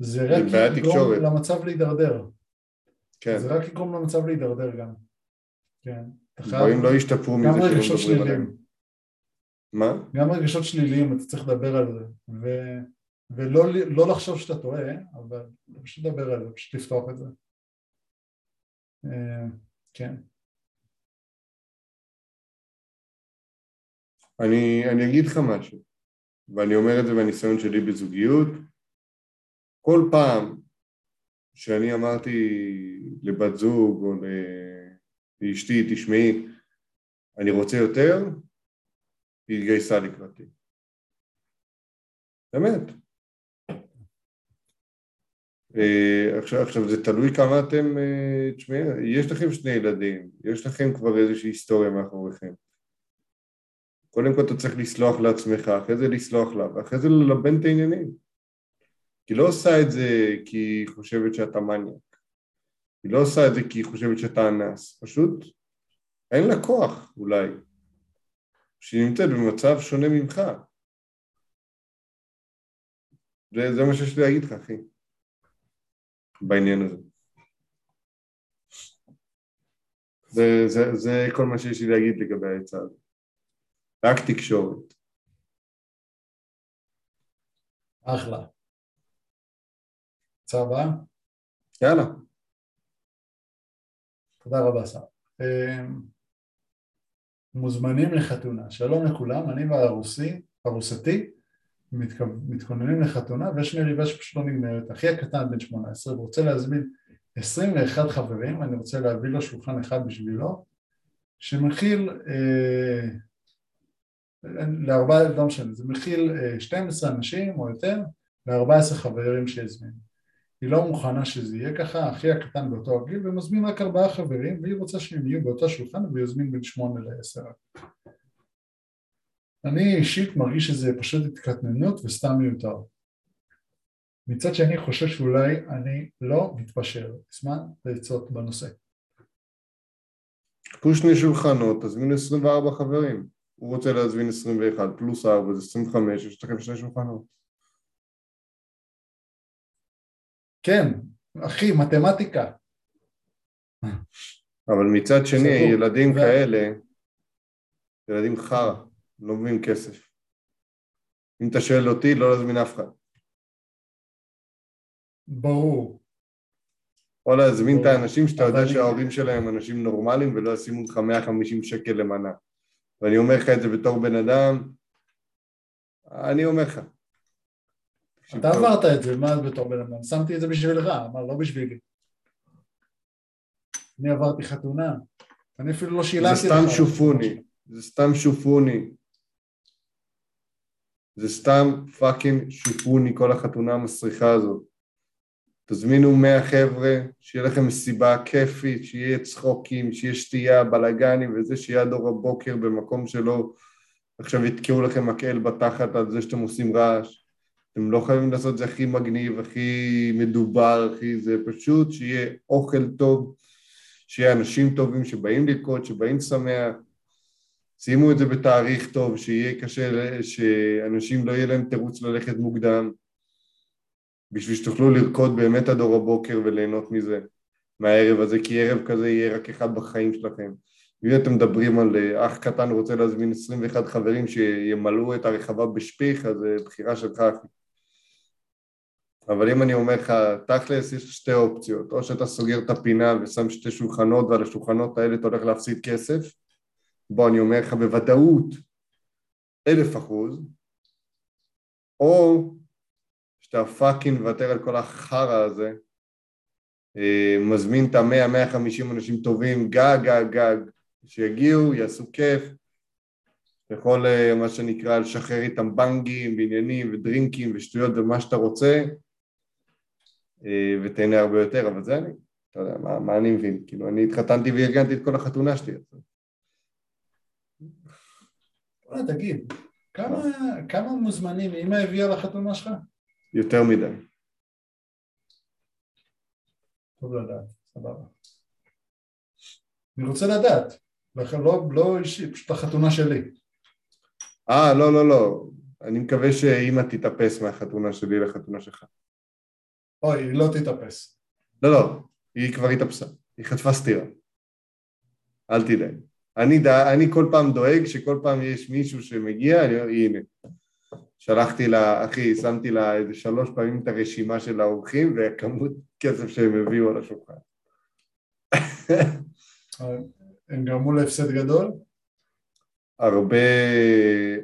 זה רק יגרום למצב להידרדר. כן. זה רק יגרום למצב להידרדר גם. כן. דברים לא ישתפרו מזה שלא מדברים עליהם. מה? גם רגשות שליליים, אתה צריך לדבר על זה. ו... ולא לא לחשוב שאתה טועה, אבל פשוט לדבר על זה, פשוט לפתוח את זה. אה, כן. אני, אני אגיד לך משהו, ואני אומר את זה מהניסיון שלי בזוגיות, כל פעם שאני אמרתי לבת זוג או לאשתי, תשמעי, אני רוצה יותר, היא התגייסה לקראתי. באמת. אה, עכשיו, עכשיו זה תלוי כמה אתם, אה, תשמעי, יש לכם שני ילדים, יש לכם כבר איזושהי היסטוריה מאחוריכם. קודם כל אתה צריך לסלוח לעצמך, אחרי זה לסלוח לה, ואחרי זה ללבן את העניינים. היא לא עושה את זה כי היא חושבת שאתה מניאק. היא לא עושה את זה כי היא חושבת שאתה אנס. פשוט אין לה כוח, אולי. שהיא נמצאת במצב שונה ממך. זה, זה מה שיש לי להגיד לך, אחי, בעניין הזה. זה, זה, זה כל מה שיש לי להגיד לגבי העצה הזאת. רק תקשורת. אחלה. הצעה הבאה? יאללה. תודה רבה, שר. מוזמנים לחתונה. שלום לכולם, אני והרוסי, ארוסתי, מתכוננים לחתונה ויש מריבה שפשוט לא נגמרת. אחי הקטן בן 18 ורוצה להזמין 21 חברים, אני רוצה להביא לו שולחן אחד בשבילו, שמכיל אה, לארבעה, לא משנה, זה מכיל 12 אה, אנשים או יותר ל-14 חברים שהזמין. היא לא מוכנה שזה יהיה ככה, אחי הקטן באותו הגיל ומזמין רק ארבעה חברים והיא רוצה שהם יהיו באותו שולחן ויזמין בין שמונה לעשר. אני אישית מרגיש שזה פשוט התקטננות וסתם מיותר. מצד שני חושב שאולי אני לא מתפשר, זמן לעצות בנושא. קחו שני שולחנות, תזמינו 24 חברים. הוא רוצה להזמין 21 פלוס 4 זה 25, יש לכם שני שולחנות. כן, אחי, מתמטיקה. אבל מצד שני, ילדים ו... כאלה, ילדים חרא, לא מביאים כסף. אם אתה שואל אותי, לא להזמין אף אחד. ברור. או להזמין את האנשים שאתה יודע שההורים שלהם אנשים נורמליים ולא ישימו לך 150 שקל למנה. ואני אומר לך את זה בתור בן אדם, אני אומר לך. אתה עברת את זה, מה בתור בן אדם? שמתי את זה בשבילך, מה לא בשבילי. אני עברתי חתונה, אני אפילו לא שילמתי לך. זה סתם שופוני, זה סתם שופוני. זה סתם פאקינג שופוני, כל החתונה המסריחה הזאת. תזמינו 100 חבר'ה, שיהיה לכם מסיבה כיפית, שיהיה צחוקים, שיהיה שתייה, בלאגנים וזה, שיהיה עד אור הבוקר במקום שלו. עכשיו יתקעו לכם מקל בתחת על זה שאתם עושים רעש. אתם לא חייבים לעשות את זה הכי מגניב, הכי מדובר, הכי זה, פשוט שיהיה אוכל טוב, שיהיה אנשים טובים שבאים לרקוד, שבאים שמח. שימו את זה בתאריך טוב, שיהיה קשה, שאנשים לא יהיה להם תירוץ ללכת מוקדם, בשביל שתוכלו לרקוד באמת עד אור הבוקר וליהנות מזה, מהערב הזה, כי ערב כזה יהיה רק אחד בחיים שלכם. ואם אתם מדברים על אה, אח קטן רוצה להזמין 21 חברים שימלאו את הרחבה בשפיך, אז זה בחירה שלך, אחי. אבל אם אני אומר לך, תכלס יש שתי אופציות, או שאתה סוגר את הפינה ושם שתי שולחנות ועל השולחנות האלה אתה הולך להפסיד כסף, בוא אני אומר לך בוודאות אלף אחוז, או שאתה fucking מוותר על כל החרא הזה, אה, מזמין את המאה, מאה חמישים אנשים טובים, גג, גג, גג, שיגיעו, יעשו כיף, יכול אה, מה שנקרא לשחרר איתם בנגים ועניינים ודרינקים ושטויות ומה שאתה רוצה ותהנה הרבה יותר, אבל זה אני, אתה יודע, מה, מה אני מבין? כאילו, אני התחתנתי וארגנתי את כל החתונה שלי. בוא תגיד, כמה, כמה מוזמנים אמא הביאה לחתונה שלך? יותר מדי. טוב לדעת, סבבה. אני רוצה לדעת, לא, לא אישי, פשוט החתונה שלי. אה, לא, לא, לא. אני מקווה שאימא תתאפס מהחתונה שלי לחתונה שלך. אוי, היא לא תתאפס. לא, לא, היא כבר התאפסה. היא חטפה סטירה. אל תדאג. אני, אני כל פעם דואג שכל פעם יש מישהו שמגיע, אני אומר, הנה. שלחתי לה, אחי, שמתי לה איזה שלוש פעמים את הרשימה של האורחים וכמות כסף שהם הביאו על השולחן. [laughs] הם גרמו להפסד גדול? הרבה,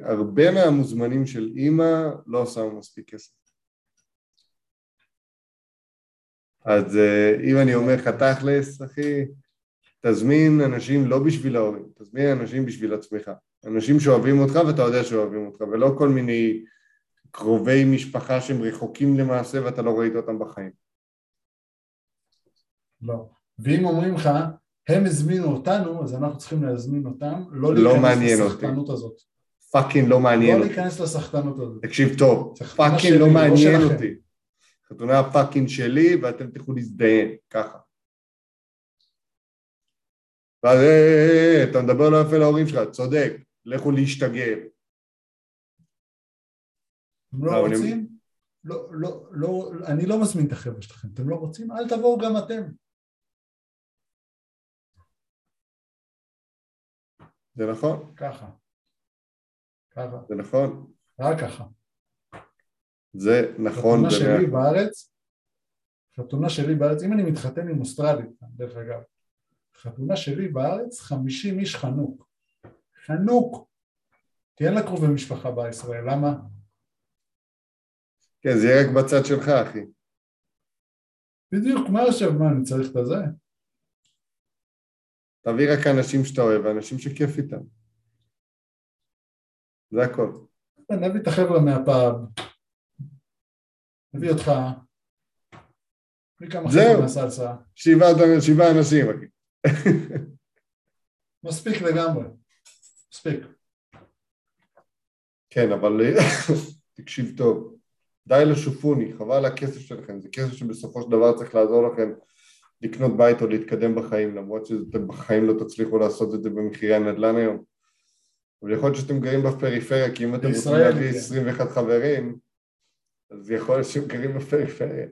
הרבה מהמוזמנים של אימא לא שמו מספיק כסף. אז אה, אם אני אומר לך תכלס, אחי, תזמין אנשים לא בשביל ההורים, תזמין אנשים בשביל עצמך. אנשים שאוהבים אותך ואתה יודע שאוהבים אותך, ולא כל מיני קרובי משפחה שהם רחוקים למעשה ואתה לא ראית אותם בחיים. לא. ואם אומרים לך, הם הזמינו אותנו, אז אנחנו צריכים להזמין אותם, לא, לא להיכנס לסחטנות הזאת. fucking לא מעניין לא אותי. לא להיכנס לסחטנות הזאת. תקשיב טוב, fucking לא מעניין לא אותי. חתונה fucking שלי ואתם תלכו להזדיין, ככה. ואז אה, אה, אה, אתה מדבר לא יפה להורים שלך, צודק, לכו להשתגר. אתם לא רוצים? לא, לא, לא, אני לא מזמין את החבר'ה שלכם, אתם לא רוצים? אל תבואו גם אתם. זה נכון. ככה. ככה. זה נכון. רק ככה. זה נכון. חתונה שלי בארץ, חתונה שלי בארץ, אם אני מתחתן עם אוסטרלית, דרך אגב, חתונה שלי בארץ, חמישים איש חנוק. חנוק. אין לה קרובי משפחה בישראל, למה? כן, זה יהיה רק בצד שלך, אחי. בדיוק, מה עכשיו, מה, אני צריך את הזה? תביא רק אנשים שאתה אוהב, אנשים שכיף איתם. זה הכל. נביא את החבר'ה מהפאב, נביא אותך, כמה חבר'ה מהסלסה. שבעה אנשים. [laughs] מספיק לגמרי, מספיק. כן, אבל [laughs] תקשיב טוב, די לשופוני, חבל הכסף שלכם, זה כסף שבסופו של דבר צריך לעזור לכם לקנות בית או להתקדם בחיים, למרות שאתם בחיים לא תצליחו לעשות את זה במחירי הנדל"ן היום. אבל יכול להיות שאתם גרים בפריפריה, כי אם אתם רוצים להביא 21 כן. חברים, אז יכול להיות שהם גרים בפריפריה.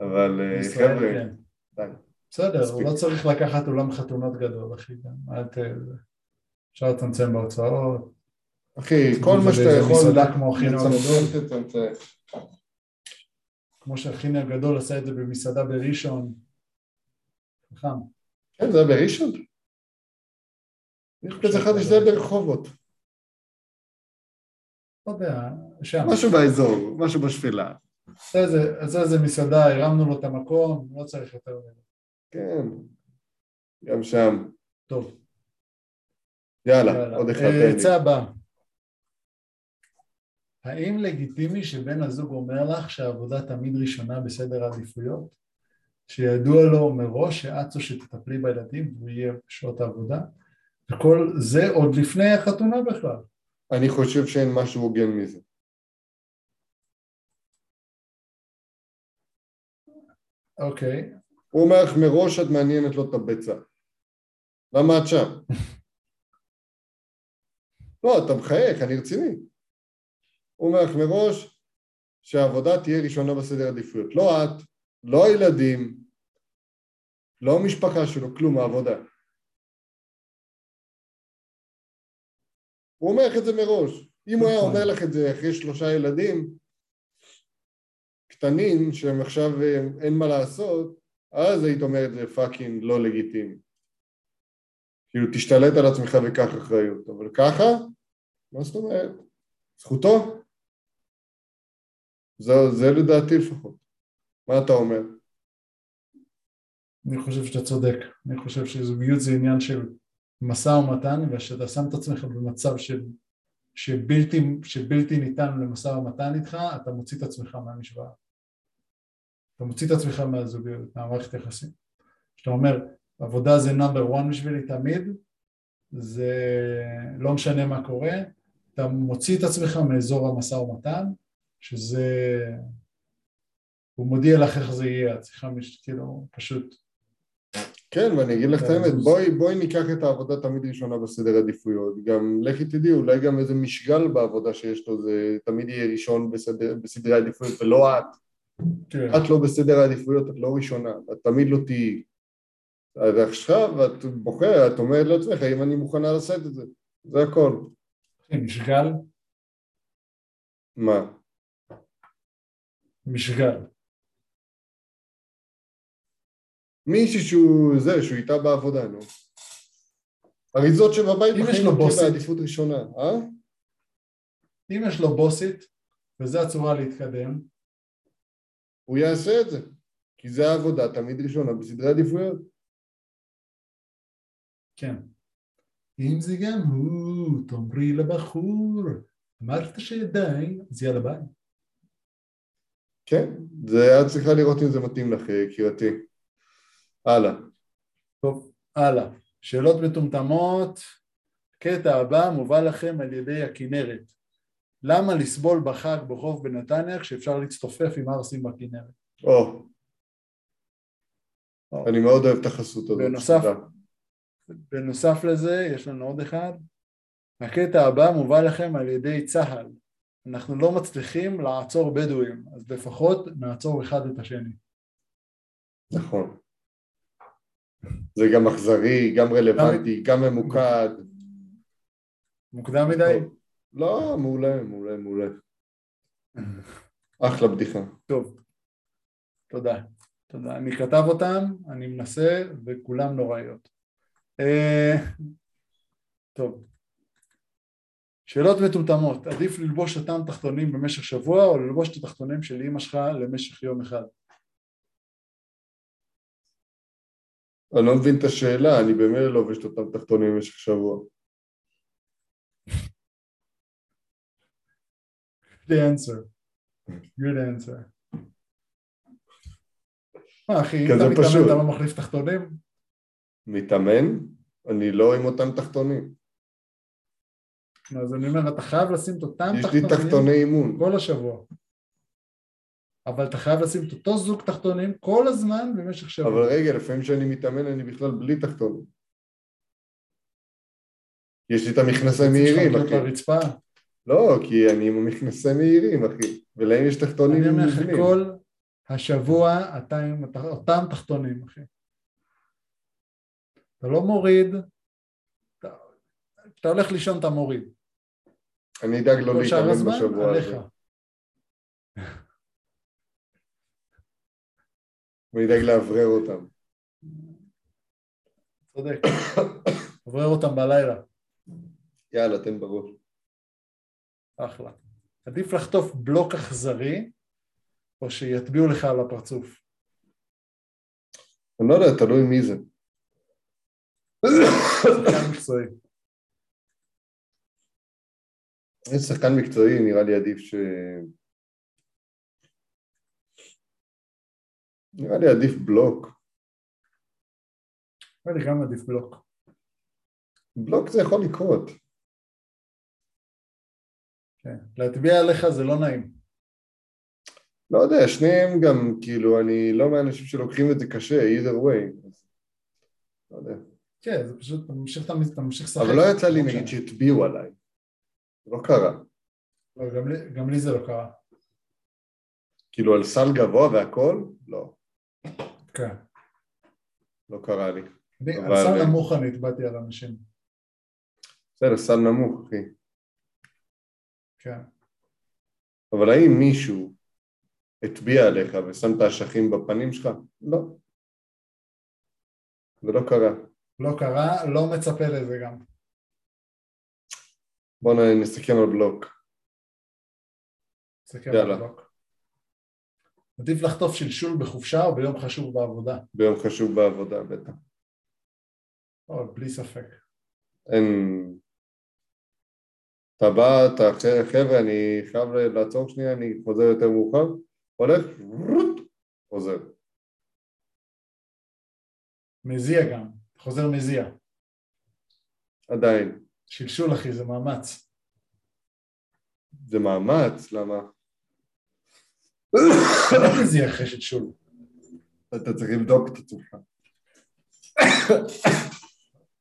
אבל אה, חבר'ה, כן. די. בסדר, לא צריך לקחת אולם חתונות גדול, אחי, ת... אפשר לצמצם בהוצאות. אחי, כל מה שאתה יכול... מסעדה כמו אחינו הגדול. כמו שאחינו הגדול עשה את זה במסעדה בראשון. חכם. כן, זה היה בראשון? כזה אחד שזה ברחובות. לא יודע, שם. משהו באזור, משהו בשפלה. עשה איזה מסעדה, הרמנו לו את המקום, לא צריך יותר מזה. כן, גם שם. טוב. יאללה, עוד אחד. עצה הבאה. האם לגיטימי שבן הזוג אומר לך שהעבודה תמיד ראשונה בסדר העדיפויות? שידוע לו מראש שאת זו שתטפלי בילדים והוא יהיה בשעות העבודה? וכל זה עוד לפני החתונה בכלל. אני חושב שאין משהו הוגן מזה. אוקיי, הוא אומר לך מראש את מעניינת לו את הביצה. למה את שם? [laughs] לא, אתה מחייך, אני רציני. הוא אומר לך מראש שהעבודה תהיה ראשונה בסדר עדיפויות. לא את, לא הילדים, לא המשפחה שלו, כלום, העבודה. הוא אומר לך את זה מראש. אם הוא היה נכון. אומר לך את זה אחרי שלושה ילדים קטנים שהם עכשיו אה, אין מה לעשות, אז היית אומרת זה פאקינג לא לגיטימי. כאילו תשתלט על עצמך וקח אחריות, אבל ככה, מה זאת אומרת? זכותו. זה, זה לדעתי לפחות. מה אתה אומר? אני חושב שאתה צודק. אני חושב שזוגיות זה עניין של משא ומתן, ושאתה שם את עצמך במצב של, שבלתי, שבלתי ניתן למשא ומתן איתך, אתה מוציא את עצמך מהמשוואה. אתה מוציא את עצמך מהזוגיות, מהמערכת יחסים. כשאתה אומר, עבודה זה נאמבר 1 בשבילי תמיד, זה לא משנה מה קורה, אתה מוציא את עצמך מאזור המשא ומתן, שזה... הוא מודיע לך איך זה יהיה, את צריכה. כאילו, פשוט... כן, ואני אגיד לך את כן, האמת, בואי, בואי ניקח את העבודה תמיד ראשונה בסדר עדיפויות. גם לכי תדעי, אולי גם איזה משגל בעבודה שיש לו, זה תמיד יהיה ראשון בסדר, בסדרי עדיפויות, ולא את. כן. את לא בסדר העדיפויות, את לא ראשונה, את תמיד לא תהיי. אז עכשיו את בוחרת, את אומרת לעצמך, האם אני מוכנה לשאת את זה? זה הכל. אחי, משגל, מה? משגל. מישהי שהוא זה, שהוא איתה בעבודה, נו. הרי זאת שבבית אם יש בחיים לו לא בוסית. בעדיפות ראשונה, אה? אם יש לו בוסית, וזו הצורה להתקדם, הוא יעשה את זה. כי זה העבודה תמיד ראשונה בסדרי עדיפויות. כן. אם זה גם הוא, תאמרי לבחור, אמרת שדי, אז יאללה ביי. כן, זה את צריכה לראות אם זה מתאים לך, יקירתי. הלאה. טוב, הלאה. שאלות מטומטמות. קטע הבא מובא לכם על ידי הכנרת. למה לסבול בחג בחוף בנתניה כשאפשר להצטופף עם ערסים בכנרת? או, או. אני מאוד אוהב את החסות הזאת. בנוסף-. בנוסף לזה, יש לנו עוד אחד. הקטע הבא מובא לכם על ידי צה"ל. אנחנו לא מצליחים לעצור בדואים, אז לפחות נעצור אחד את השני. נכון. זה גם אכזרי, גם רלוונטי, גם ממוקד. מוקדם מדי? לא, מעולה, מעולה, מעולה. אחלה בדיחה. טוב, תודה. תודה. אני כתב אותם, אני מנסה, וכולם נוראיות. אה, טוב. שאלות מטומטמות, עדיף ללבוש אותם תחתונים במשך שבוע או ללבוש את התחתונים של אמא שלך למשך יום אחד? אני לא מבין את השאלה, אני במילא לובש את אותם תחתונים במשך שבוע. Good answer. Good answer. מה אחי, אם אתה מתאמן. אתה לא מחליף תחתונים? מתאמן? אני לא עם אותם תחתונים. אז אני אומר, אתה חייב לשים את אותם יש לי תחתונים תחתוני אימון. כל השבוע. אבל אתה חייב לשים את אותו זוג תחתונים כל הזמן במשך שבוע. אבל רגע, לפעמים כשאני מתאמן אני בכלל בלי תחתונים. יש לי את המכנסיים מהירים, אחי. להיות לרצפה. לא, כי אני עם המכנסיים מהירים, אחי. ולהם יש תחתונים אני אומר לך. כל השבוע אתה עם אותם תחתונים, אחי. אתה לא מוריד, אתה, אתה הולך לישון, אתה מוריד. אני אדאג לא להתאמן בשבוע. הזה. אני אדאג לאוורר אותם. צודק. עובר אותם בלילה, יאללה, תן בראש. אחלה. עדיף לחטוף בלוק אכזרי, או שיטביעו לך על הפרצוף. אני לא יודע, תלוי מי זה. שחקן מקצועי. שחקן מקצועי, נראה לי עדיף ש... נראה לי עדיף בלוק. נראה לי גם עדיף בלוק. בלוק זה יכול לקרות. כן. להטביע עליך זה לא נעים. לא יודע, שניהם גם, כאילו, אני לא מהאנשים שלוקחים את זה קשה, either way. אז, לא יודע. כן, זה פשוט, אתה ממשיך, אתה ממשיך לשחק. אבל לא יצא לי נגיד. שהטביעו עליי. לא קרה. לא, גם לי- גם לי זה לא קרה. כאילו על סל גבוה והכל? לא, כן. לא קרה לי. אני, על סל נמוך אני הטבעתי על אנשים. בסדר, סל נמוך, אחי. כן. אבל האם מישהו הטביע עליך ושם את האשכים בפנים שלך? לא. זה לא קרה. לא קרה, לא מצפה לזה גם. בואו נ- נסכם על בלוק. יאללה. על הבלוק. עדיף לחטוף שלשול בחופשה או ביום חשוב בעבודה? ביום חשוב בעבודה, בטח. או, בלי ספק. אין... אתה בא, אתה חבר'ה, אני חייב לעצור שנייה, אני חוזר יותר מאוחר, הולך, חוזר. מזיע גם, חוזר מזיע. עדיין. שלשול אחי, זה מאמץ. זה מאמץ, למה? לא מזיע אחרי שלשול. אתה צריך לבדוק את עצמך.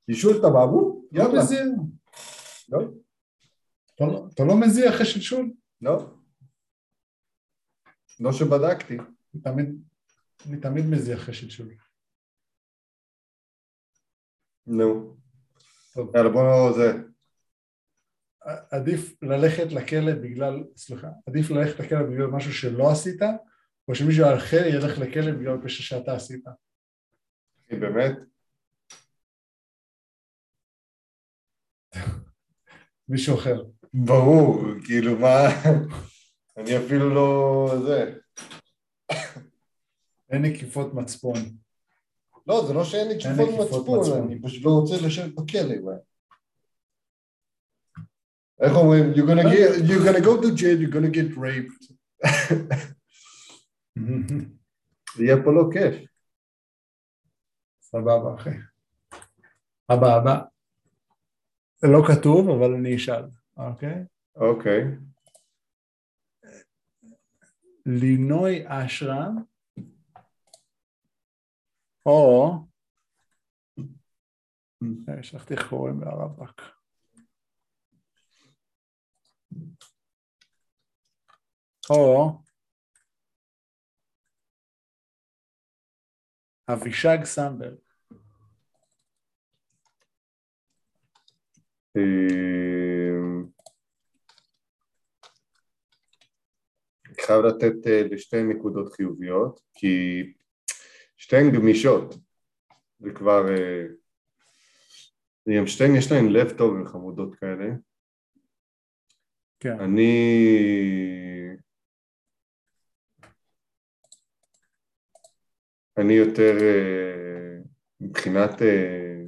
אישול אתה בעבור? לא. מזיע. לא, אתה לא- לא מזיע אחרי שלשול? לא. לא שבדקתי. אני תמיד, מזיע אחרי שלשול. נו. יאללה בוא זה. עדיף ללכת לכלא בגלל, סליחה, עדיף ללכת לכלא בגלל משהו שלא עשית, או שמישהו אחר ילך לכלא בגלל פשע שאתה עשית. באמת? מישהו אחר. ברור, כאילו מה... אני אפילו לא... זה. אין נקיפות מצפון. לא, זה לא שאין נקיפות מצפון, מצפון. אני פשוט לא רוצה לשבת בכלא. מה? איך אומרים? You're gonna get- you're gonna go to jail, you're gonna get raped. יהיה פה לא כיף. סבבה אחי. הבא הבא. זה לא כתוב אבל אני אשאל, אוקיי? אוקיי. לינוי אשרם או אה, שכחתי איך קוראים לרבק. או אבישג סמברג. אמ, אני חייב לתת אה, לשתי נקודות חיוביות, כי שתיהן גמישות, זה כבר... אה, הם שתיהן יש להן לב טוב וחמודות כאלה. כן. אני... אני יותר, אה, מבחינת אה,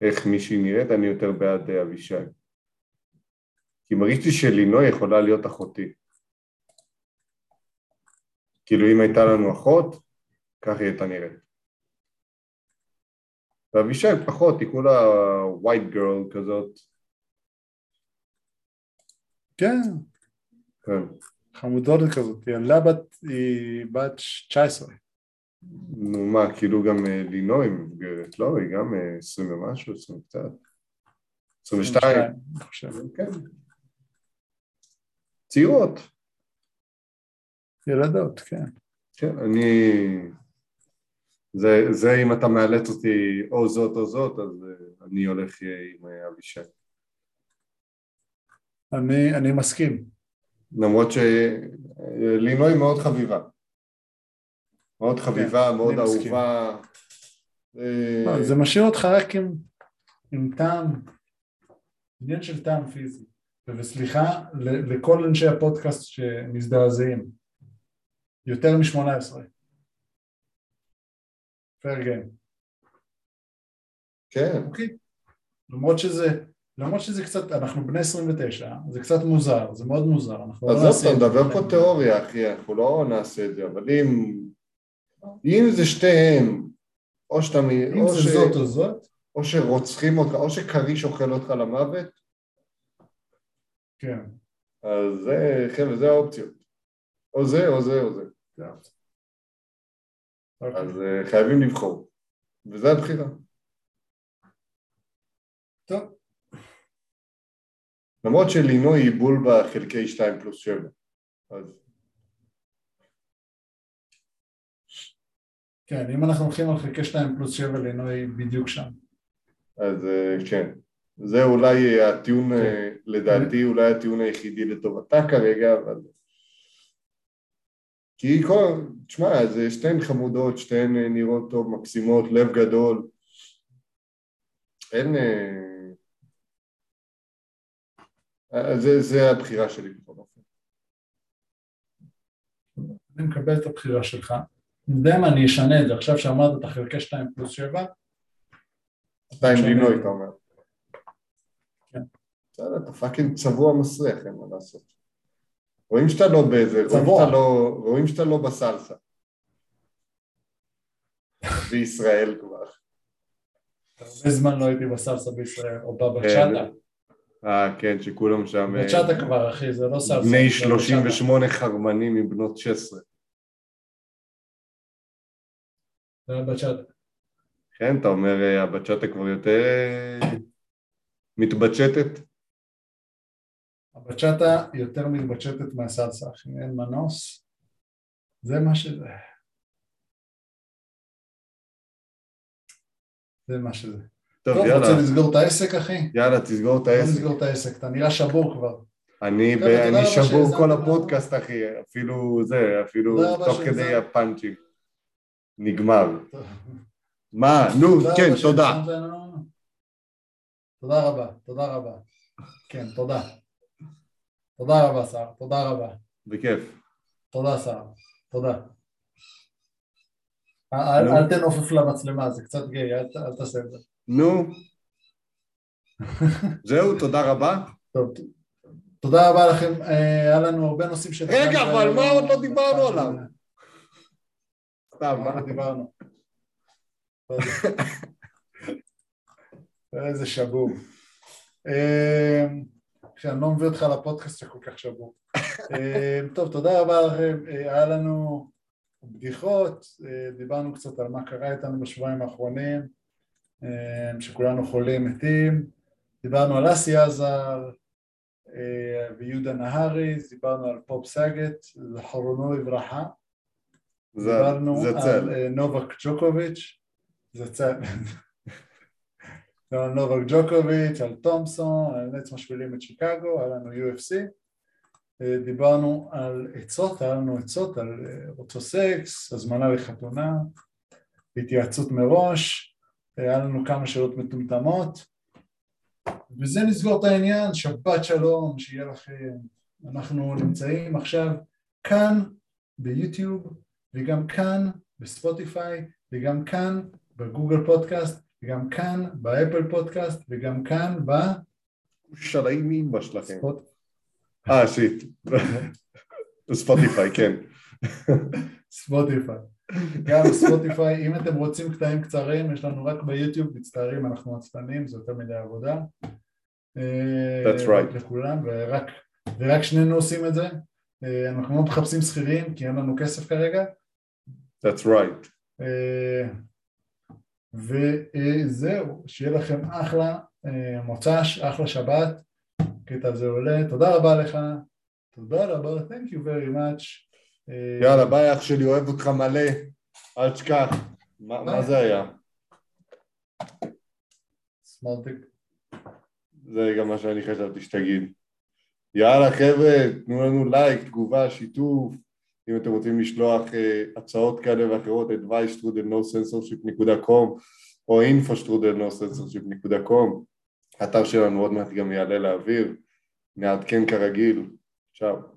איך מישהי נראית, אני יותר בעד אה, אבישי. כי מרגיש לי שלינוי יכולה להיות אחותי. כאילו אם הייתה לנו אחות, ככה היא הייתה נראית. ואבישי פחות, היא כולה white girl כזאת. כן, כן. חמודות כזאת. ילדה בת, היא בת 19. נו מה, כאילו גם אה, לינוי מבוגרת, לא? היא גם אה, עשרים ומשהו, עשרים וקצת. עשרים ושתיים. אני חושב. כן. צעירות. ילדות, כן. כן, אני... זה, זה אם אתה מאלץ אותי או זאת או זאת, אז אה, אני הולך עם אבישי. אני, אני מסכים. למרות שלינוי מאוד חביבה. מאוד חביבה, מאוד כן, מסכים. אהובה. אה, לא, זה משאיר אותך רק עם, עם טעם, עניין של טעם פיזי. וסליחה לכל אנשי הפודקאסט שמזדעזעים. יותר מ-18. פייר גיים. כן, אוקיי. למרות שזה למרות שזה קצת, אנחנו בני 29, זה קצת מוזר, זה מאוד מוזר. עזוב, אתה את זה. מדבר פה תיאוריה, אחי, אנחנו לא נעשה את זה, אבל אם... אם זה שתיהם, או שאתה... מ- אם או זה ש- זאת או זאת, או שרוצחים אותך, או שכריש אוכל אותך למוות, כן. אז זה, חבר'ה, זה האופציות. או זה, או זה, או זה. אוקיי. אז אה, חייבים לבחור. וזה הבחירה. טוב, למרות שלינוי היא בול בחלקי 2 פלוס 7. אז כן, אם אנחנו הולכים על חלקי 2 פלוס 7 לינוי בדיוק שם. אז אה, כן. זה אולי הטיעון, כן. אה, לדעתי, אולי הטיעון היחידי לטובתה כרגע, אבל... כי כל... תשמע, זה שתיהן חמודות, שתיהן אה, נראות טוב, מקסימות, לב גדול. אין... זה, זה הבחירה שלי בכל אופן. אני מקבל את הבחירה שלך. יודע מה, אני אשנה את זה. עכשיו שאמרת את החלקי 2 פלוס 7, אתה עם עכשיו- לינוי, אתה אומר. כן. בסדר, אתה fucking צבוע מסריח, אין מה לעשות. רואים שאתה לא באיזה, צבוע. לא, רואים שאתה לא בסלסה. [laughs] בישראל כבר. הרבה זמן לא הייתי בסלסה בישראל, או בבצ'אטה. אה, כן, שכולם שם... אה, בצ'אטה כבר, אחי, זה לא סלסה. בני זה בצ'אטה. 38 חרמנים עם בנות 16. זה היה בצ'אטה. כן, אתה אומר, אה, הבצ'אטה כבר יותר אה, מתבצ'טת? הבצ'אטה יותר מתבצ'טת מהסלסה, אחי, אין מנוס. זה מה שזה. זה מה שזה. טוב, טוב, יאללה, רוצה לסגור את העסק, אחי? יאללה, תסגור את העסק. נסגור את העסק, אתה נראה שבור כבר. אני, ב- אני שבור כל. הפודקאסט, אחי, אפילו זה, אפילו תוך כדי. הפאנצ'ים. נגמר. מה, נו, כן, תודה. תודה רבה, תודה רבה. כן, תודה. תודה רבה, שר, תודה רבה. בכיף. תודה, שר, תודה. אל נו. אל תנופף למצלמה, זה קצת גיי, אל תעשה את זה. נו. זהו, תודה רבה. טוב, תודה רבה לכם, אה, היה לנו הרבה נושאים ש... רגע, אבל מה עוד לא דיברנו עליו? סתם, מה דיברנו? [laughs] איזה שבור. שאני לא מביא אותך לפודקאסט שכל כך שבור. אה, טוב, תודה רבה לכם, אה, היה לנו בדיחות, אה, דיברנו קצת על מה קרה איתנו בשבועיים האחרונים, אה, שכולנו חולים מתים, דיברנו על אסי עזר אה, ויהודה נהרי, דיברנו על פופ סאגט, זכרונו לברכה, דיברנו על. אה, נובק ג'וקוביץ', זה צל, על נובק ג'וקוביץ', על תומפסון, על נץ משפילים את שיקגו, היה לנו UFC, אה, דיברנו על עצות, היה לנו עצות על אה, אותו סקס, הזמנה לחתונה, התייעצות מראש, היה לנו כמה שאלות מטומטמות, וזה נסגור את העניין, שבת שלום, שיהיה לכם, אנחנו נמצאים עכשיו כאן ביוטיוב וגם כאן בספוטיפיי וגם כאן בגוגל פודקאסט וגם כאן באפל פודקאסט וגם כאן שלעים אימא שלכם. בספוט... אה, שיט. ספוטיפיי, כן. ספוטיפיי. גם בספוטיפיי, אם אתם רוצים קטעים קצרים, יש לנו רק ביוטיוב, מצטערים, אנחנו עצלנים, זה יותר מדי עבודה. אה, That's right. לכולם, ורק, ורק שנינו עושים את זה. אה, אנחנו לא מחפשים שכירים, כי אין לנו כסף כרגע. That's right. אה, וזהו, שיהיה לכם אחלה אה, מוצ"ש, אחלה שבת, קטע הזה עולה, תודה רבה לך, תודה רבה, thank you very much. אה, יאללה, ביי אח שלי, אוהב אותך מלא. אל תשכח. מה זה היה? small talk. זה גם מה שאני חשבתי שתגיד. יאללה חבר'ה, תנו לנו לייק, תגובה, שיתוף. אם אתם רוצים לשלוח אה, הצעות כאלה ואחרות, advice through the no censorship.com או info through the no censorship.com. האתר שלנו עוד מעט גם יעלה לאוויר. נעדכן כרגיל. צ'או.